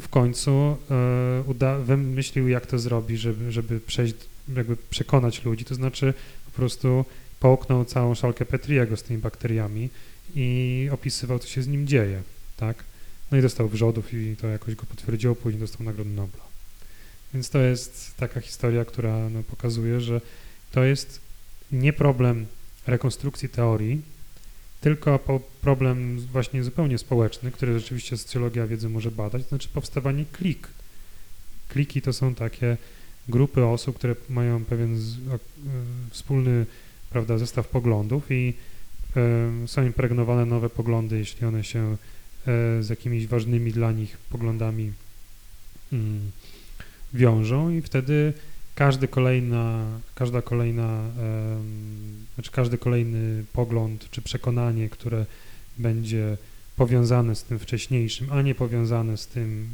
S2: W końcu e, uda, wymyślił, jak to zrobi, żeby, żeby przejść, jakby przekonać ludzi, to znaczy po prostu połknął całą szalkę Petriego z tymi bakteriami i opisywał, co się z nim dzieje, tak? No i dostał wrzodów i to jakoś go potwierdziło, później dostał Nagrodę Nobla. Więc to jest taka historia, która no, pokazuje, że to jest nie problem rekonstrukcji teorii, tylko problem właśnie zupełnie społeczny, który rzeczywiście socjologia wiedzy może badać, to znaczy powstawanie klik. Kliki to są takie grupy osób, które mają pewien z, o, y, wspólny prawda, zestaw poglądów i y, są impregnowane nowe poglądy, jeśli one się y, z jakimiś ważnymi dla nich poglądami mm, wiążą i wtedy każdy kolejna, każda kolejna, znaczy każdy kolejny pogląd czy przekonanie, które będzie powiązane z tym wcześniejszym, a nie powiązane z tym,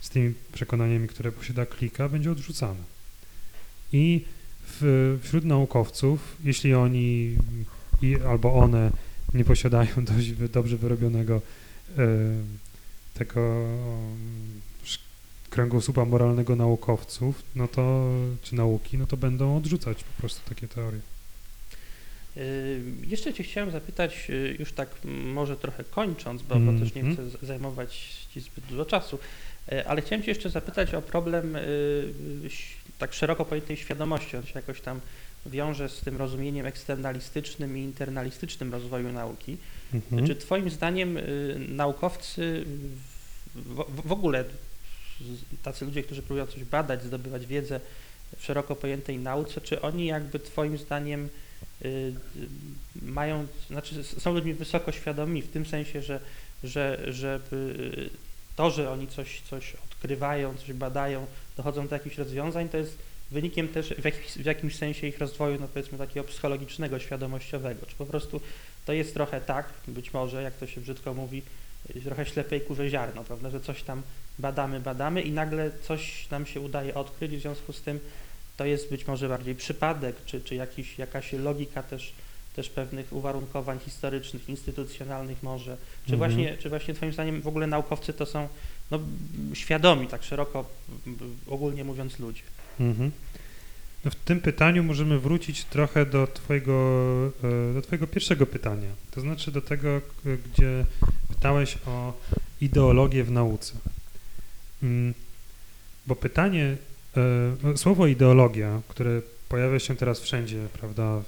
S2: z tymi przekonaniami, które posiada klika, będzie odrzucane. I w, wśród naukowców, jeśli oni i, albo one nie posiadają dość dobrze wyrobionego tego kręgosłupa moralnego naukowców, no to, czy nauki, no to będą odrzucać po prostu takie teorie.
S1: Y, Jeszcze Cię chciałem zapytać, y, już tak może trochę kończąc, bo, bo
S2: Mhm.
S1: też nie chcę zajmować Ci zbyt dużo czasu, y, ale chciałem Cię jeszcze zapytać o problem tak szeroko pojętej świadomości. On się jakoś tam wiąże z tym rozumieniem eksternalistycznym i internalistycznym rozwoju nauki.
S2: Mhm.
S1: Czy Twoim zdaniem naukowcy w, w, ogóle, tacy ludzie, którzy próbują coś badać, zdobywać wiedzę w szeroko pojętej nauce, czy oni jakby Twoim zdaniem y, y, mają, znaczy są ludźmi wysoko świadomi w tym sensie, że, że, że y, to, że oni coś, coś odkrywają, coś badają, dochodzą do jakichś rozwiązań, to jest wynikiem też w jakimś, w jakimś sensie ich rozwoju, no powiedzmy takiego psychologicznego, świadomościowego. Czy po prostu to jest trochę tak, być może, jak to się brzydko mówi, trochę ślepej kurze ziarno, prawda, że coś tam badamy, badamy i nagle coś nam się udaje odkryć, w związku z tym to jest być może bardziej przypadek, czy, czy jakiś, jakaś logika też, też pewnych uwarunkowań historycznych, instytucjonalnych może, czy,
S2: Mhm.
S1: właśnie, czy właśnie Twoim zdaniem w ogóle naukowcy to są no, świadomi, tak szeroko ogólnie mówiąc ludzie.
S2: Mhm. No w tym pytaniu możemy wrócić trochę do twojego, e, do twojego pierwszego pytania, to znaczy do tego, k- gdzie pytałeś o ideologię w nauce. Mm, Bo pytanie, e, no, słowo ideologia, które pojawia się teraz wszędzie, prawda,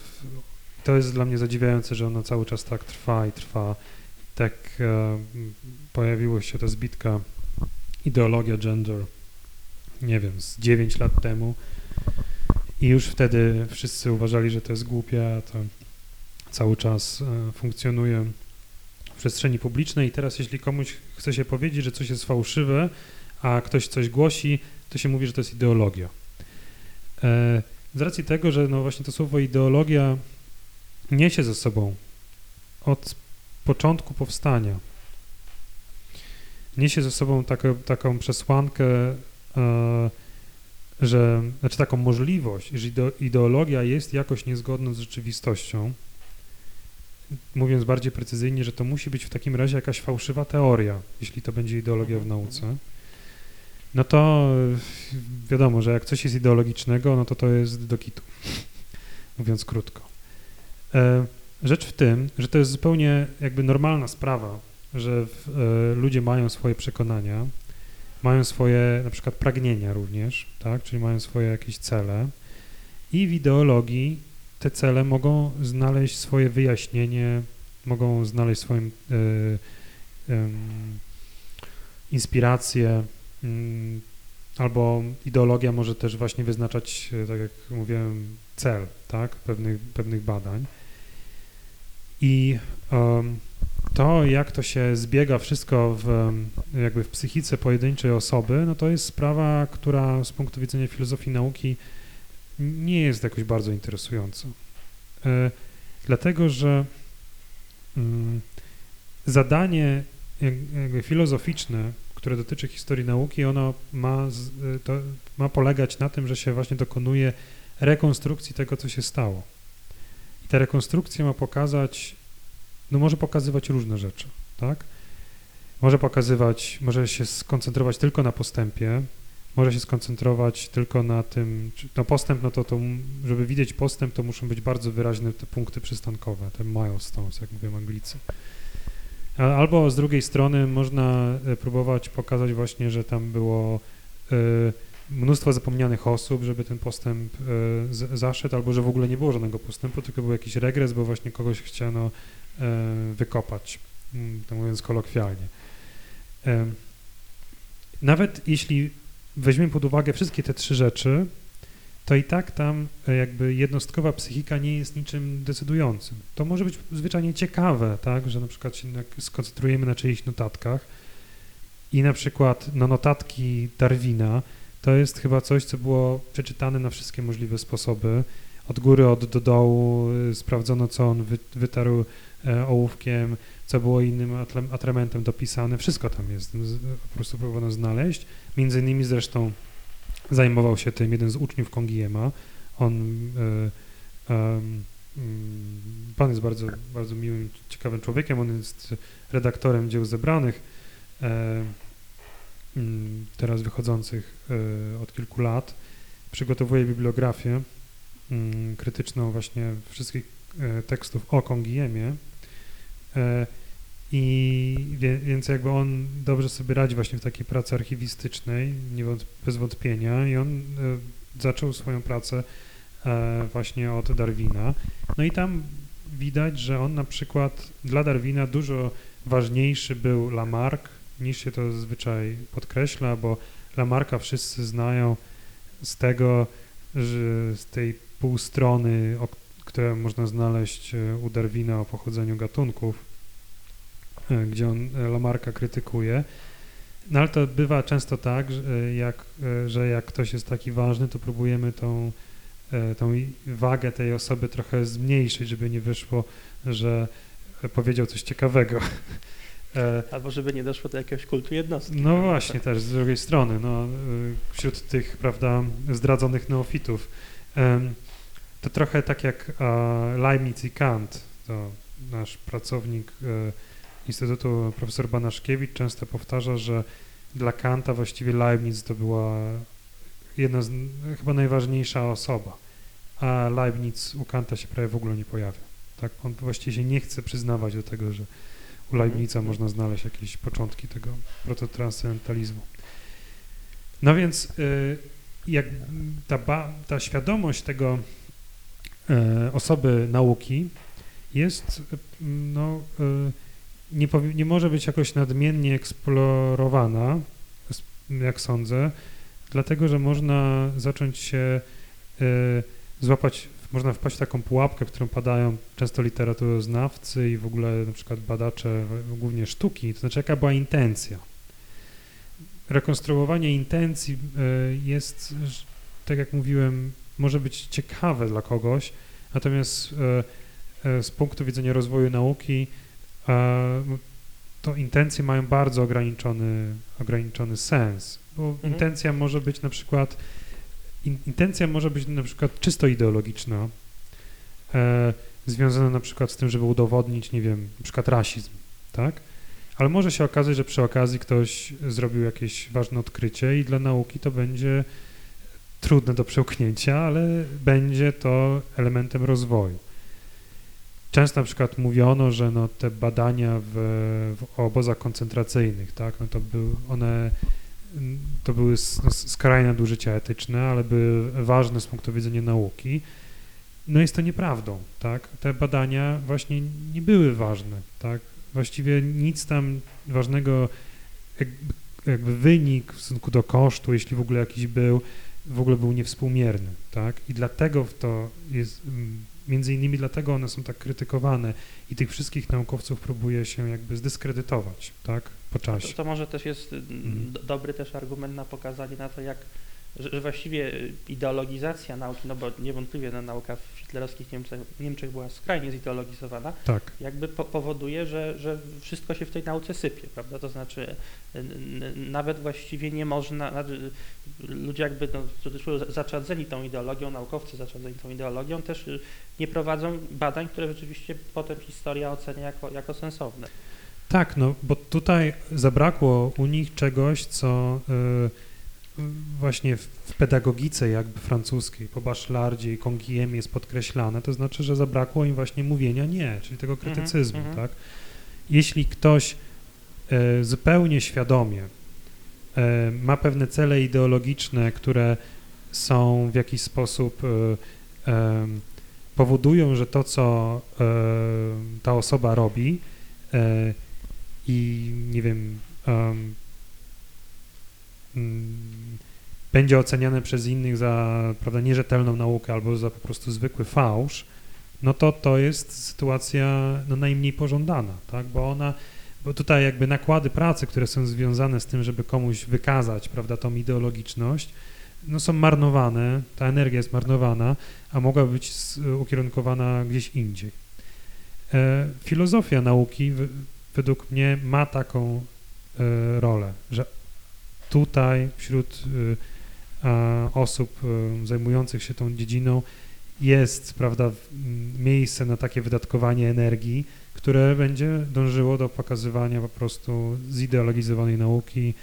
S2: to jest dla mnie zadziwiające, że ono cały czas tak trwa i trwa. Tak e, pojawiło się ta zbitka ideologia gender, nie wiem, z 9 lat temu i już wtedy wszyscy uważali, że to jest głupie, a to cały czas e, funkcjonuje w przestrzeni publicznej i teraz jeśli komuś chce się powiedzieć, że coś jest fałszywe, a ktoś coś głosi, to się mówi, że to jest ideologia. E, Z racji tego, że no właśnie to słowo ideologia niesie ze sobą od początku powstania, niesie ze sobą taką, taką przesłankę, e, że, znaczy taką możliwość, że ideo- ideologia jest jakoś niezgodna z rzeczywistością, mówiąc bardziej precyzyjnie, że to musi być w takim razie jakaś fałszywa teoria, jeśli to będzie ideologia w nauce, no to wiadomo, że jak coś jest ideologicznego, no to to jest do kitu, mówiąc krótko. E, Rzecz w tym, że to jest zupełnie jakby normalna sprawa, że w, e, ludzie mają swoje przekonania, mają swoje na przykład pragnienia również, tak, czyli mają swoje jakieś cele. I w ideologii te cele mogą znaleźć swoje wyjaśnienie, mogą znaleźć swoją e, em, inspirację, mm, albo ideologia może też właśnie wyznaczać, e, tak jak mówiłem, cel, tak, pewnych, pewnych badań. I to, jak to się zbiega wszystko w, jakby w psychice pojedynczej osoby, no to jest sprawa, która z punktu widzenia filozofii nauki nie jest jakoś bardzo interesująca. E, dlatego, że mm, zadanie filozoficzne, które dotyczy historii nauki, ono ma, e, to, ma polegać na tym, że się właśnie dokonuje rekonstrukcji tego, co się stało. I ta rekonstrukcja ma pokazać, no może pokazywać różne rzeczy, tak? Może pokazywać, może się skoncentrować tylko na postępie, może się skoncentrować tylko na tym, no postęp, no to, to żeby widzieć postęp, to muszą być bardzo wyraźne te punkty przystankowe, te milestones, jak mówią Anglicy. Albo z drugiej strony można e, próbować pokazać właśnie, że tam było e, mnóstwo zapomnianych osób, żeby ten postęp z, zaszedł, albo że w ogóle nie było żadnego postępu, tylko był jakiś regres, bo właśnie kogoś chciano e, wykopać, mm, to mówiąc kolokwialnie. Em, Nawet jeśli weźmiemy pod uwagę wszystkie te trzy rzeczy, to i tak tam jakby jednostkowa psychika nie jest niczym decydującym. To może być zwyczajnie ciekawe, tak, że na przykład się skoncentrujemy na czyichś notatkach i na przykład no, notatki Darwina to jest chyba coś, co było przeczytane na wszystkie możliwe sposoby. Od góry, od do dołu y, sprawdzono, co on wy, wytarł e, ołówkiem, co było innym atramentem dopisane. Wszystko tam jest, z, po prostu próbowano znaleźć. Między innymi zresztą zajmował się tym jeden z uczniów Kongiema. On, em, mm, pan jest bardzo, bardzo miłym, ciekawym człowiekiem, on jest redaktorem dzieł zebranych, e, teraz wychodzących e, od kilku lat. Przygotowuje bibliografię mm, krytyczną właśnie wszystkich e, tekstów o Kongiemie. E, i wie, więc jakby on dobrze sobie radzi właśnie w takiej pracy archiwistycznej, niewąt, bez wątpienia, i on e, zaczął swoją pracę e, właśnie od Darwina. No i tam widać, że on na przykład dla Darwina dużo ważniejszy był Lamarck, niż się to zazwyczaj podkreśla, bo Lamarcka wszyscy znają z tego, że z tej półstrony, o, które można znaleźć e, u Darwina o pochodzeniu gatunków, e, gdzie on e, Lamarcka krytykuje. No ale to bywa często tak, że jak, że jak ktoś jest taki ważny, to próbujemy tą, tą wagę tej osoby trochę zmniejszyć, żeby nie wyszło, że powiedział coś ciekawego. E,
S1: Albo żeby nie doszło do jakiegoś kultu jednostki.
S2: no właśnie, też z drugiej strony, no, y, wśród tych, prawda, zdradzonych neofitów. To trochę tak jak e, Leibniz i Kant, to nasz pracownik e, Instytutu profesor Banaszkiewicz często powtarza, że dla Kanta właściwie Leibniz to była jedna z, chyba najważniejsza osoba, a Leibniz u Kanta się prawie w ogóle nie pojawia. Tak, on właściwie się nie chce przyznawać do tego, że u Leibniza można znaleźć jakieś początki tego prototranscendentalizmu. No więc y, jak ta, ba, ta świadomość tego e, osoby nauki jest, y, no, y, nie, nie może być jakoś nadmiennie eksplorowana, jak sądzę, dlatego, że można zacząć się y, złapać, można wpaść w taką pułapkę, w którą padają często literaturoznawcy i w ogóle na przykład badacze głównie sztuki, to znaczy jaka była intencja. Rekonstruowanie intencji y, jest, tak jak mówiłem, może być ciekawe dla kogoś, natomiast y, y, z punktu widzenia rozwoju nauki e, to intencje mają bardzo ograniczony, ograniczony sens, bo
S1: Mhm.
S2: intencja może być na przykład intencja może być na przykład czysto ideologiczna, e, związana na przykład z tym, żeby udowodnić, nie wiem, na przykład rasizm, tak? Ale może się okazać, że przy okazji ktoś zrobił jakieś ważne odkrycie i dla nauki to będzie trudne do przełknięcia, ale będzie to elementem rozwoju. Często na przykład mówiono, że no te badania w, w obozach koncentracyjnych, tak, no to były one to były no, skrajne nadużycia etyczne, ale były ważne z punktu widzenia nauki. no jest to nieprawdą, tak? Te badania właśnie nie były ważne, tak? Właściwie nic tam ważnego, jakby, jakby wynik w stosunku do kosztu, jeśli w ogóle jakiś był, w ogóle był niewspółmierny, tak? I dlatego to jest, między innymi dlatego one są tak krytykowane i tych wszystkich naukowców próbuje się jakby zdyskredytować, tak? Po czasie.
S1: To, to może też jest y,
S2: Mhm.
S1: dobry też argument na pokazanie na to, jak że, właściwie y, ideologizacja nauki, no bo niewątpliwie no, nauka w hitlerowskich Niemczech, Niemczech była skrajnie zideologizowana,
S2: Tak,
S1: jakby po, powoduje, że, że wszystko się w tej nauce sypie, prawda? To znaczy nawet właściwie nie można, znaczy, ludzie jakby no, zaczadzeni tą ideologią, naukowcy zaczadzeni tą ideologią też y, nie prowadzą badań, które rzeczywiście potem historia ocenia jako, jako sensowne.
S2: Tak, no bo tutaj zabrakło u nich czegoś, co y, właśnie w w pedagogice jakby francuskiej, po Bachelordzie i Congiem jest podkreślane, to znaczy, że zabrakło im właśnie mówienia nie, czyli tego
S1: Mhm,
S2: krytycyzmu,
S1: mhm.
S2: tak? Jeśli ktoś e, zupełnie świadomie e, ma pewne cele ideologiczne, które są w jakiś sposób e, em, powodują, że to, co e, ta osoba robi i nie wiem, em, mm, będzie oceniane przez innych za prawda, nierzetelną naukę albo za po prostu zwykły fałsz, no to to jest sytuacja no, najmniej pożądana, tak? bo ona, bo tutaj jakby nakłady pracy, które są związane z tym, żeby komuś wykazać, prawda, tą ideologiczność, no są marnowane, ta energia jest marnowana, a mogłaby być ukierunkowana gdzieś indziej. E, filozofia nauki według mnie ma taką e, rolę, że tutaj wśród e, osób e, zajmujących się tą dziedziną jest, prawda, miejsce na takie wydatkowanie energii, które będzie dążyło do pokazywania po prostu zideologizowanej nauki,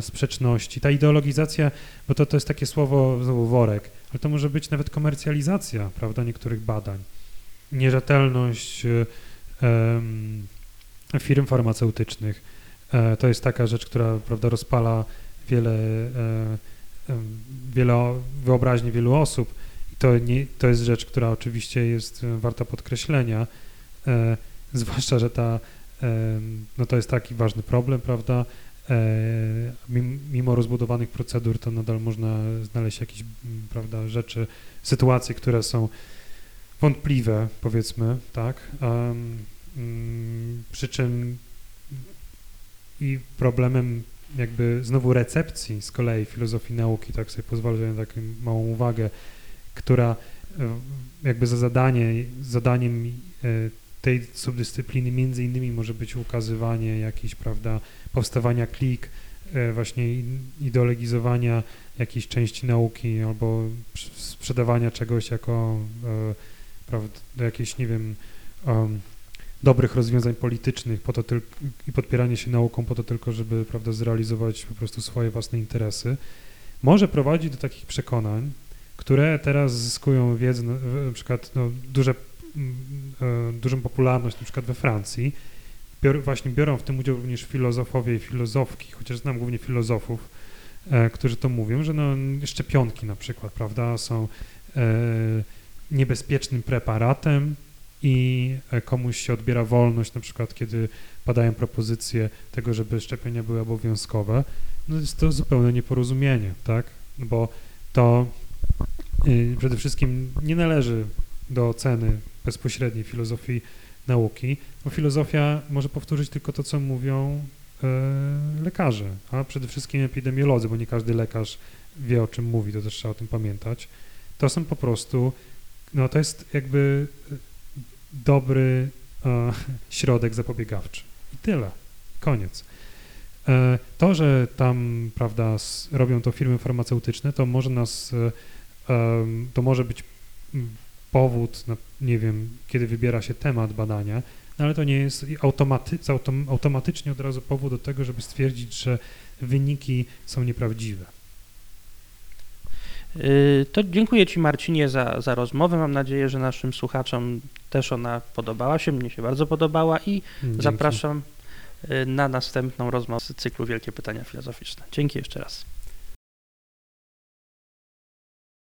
S2: sprzeczności. Ta ideologizacja, bo to, to jest takie słowo, znowu worek, ale to może być nawet komercjalizacja, prawda, niektórych badań. Nierzetelność em, firm farmaceutycznych. E, to jest taka rzecz, która, prawda, rozpala wiele, e, em, wiele wyobraźni wielu osób. I to, nie, to jest rzecz, która oczywiście jest e, warta podkreślenia, e, zwłaszcza, że ta, no to jest taki ważny problem, prawda, E, mim- mimo rozbudowanych procedur, to nadal można znaleźć jakieś, prawda, rzeczy, sytuacje, które są wątpliwe, powiedzmy, tak, przy czym i problemem jakby znowu recepcji z kolei filozofii nauki, tak sobie pozwolę na taką małą uwagę, która e, jakby za zadanie, zadaniem e, tej subdyscypliny między innymi może być ukazywanie jakiejś, prawda, powstawania klik, e, właśnie ideologizowania jakiejś części nauki albo sprzedawania czegoś jako, prawda, jakieś, nie wiem, em, dobrych rozwiązań politycznych po to tylko, i podpieranie się nauką po to tylko, żeby, prawda, zrealizować po prostu swoje własne interesy, może prowadzić do takich przekonań, które teraz zyskują wiedzę, no, na przykład no, duże, e, dużą popularność na przykład we Francji, bior, właśnie biorą w tym udział również filozofowie i filozofki, chociaż znam głównie filozofów, e, którzy to mówią, że no, szczepionki na przykład, prawda, są e, niebezpiecznym preparatem i komuś się odbiera wolność, na przykład kiedy padają propozycje tego, żeby szczepienia były obowiązkowe, no jest to zupełne nieporozumienie, tak, bo to y, przede wszystkim nie należy do oceny bezpośredniej filozofii nauki, bo filozofia może powtórzyć tylko to, co mówią e, lekarze, a przede wszystkim epidemiolodzy, bo nie każdy lekarz wie, o czym mówi, to też trzeba o tym pamiętać. To są po prostu, no to jest jakby dobry e, środek zapobiegawczy. I tyle. Koniec. E, To, że tam, prawda, robią to firmy farmaceutyczne, to może nas, e, to może być powód, na, nie wiem, kiedy wybiera się temat badania, no ale to nie jest automaty, autom, automatycznie od razu powód do tego, żeby stwierdzić, że wyniki są nieprawdziwe.
S1: Y, To dziękuję Ci Marcinie za, za rozmowę. Mam nadzieję, że naszym słuchaczom też ona podobała się. Mnie się bardzo podobała i
S2: Dzięki.
S1: zapraszam y, na następną rozmowę z cyklu Wielkie Pytania Filozoficzne. Dzięki jeszcze raz.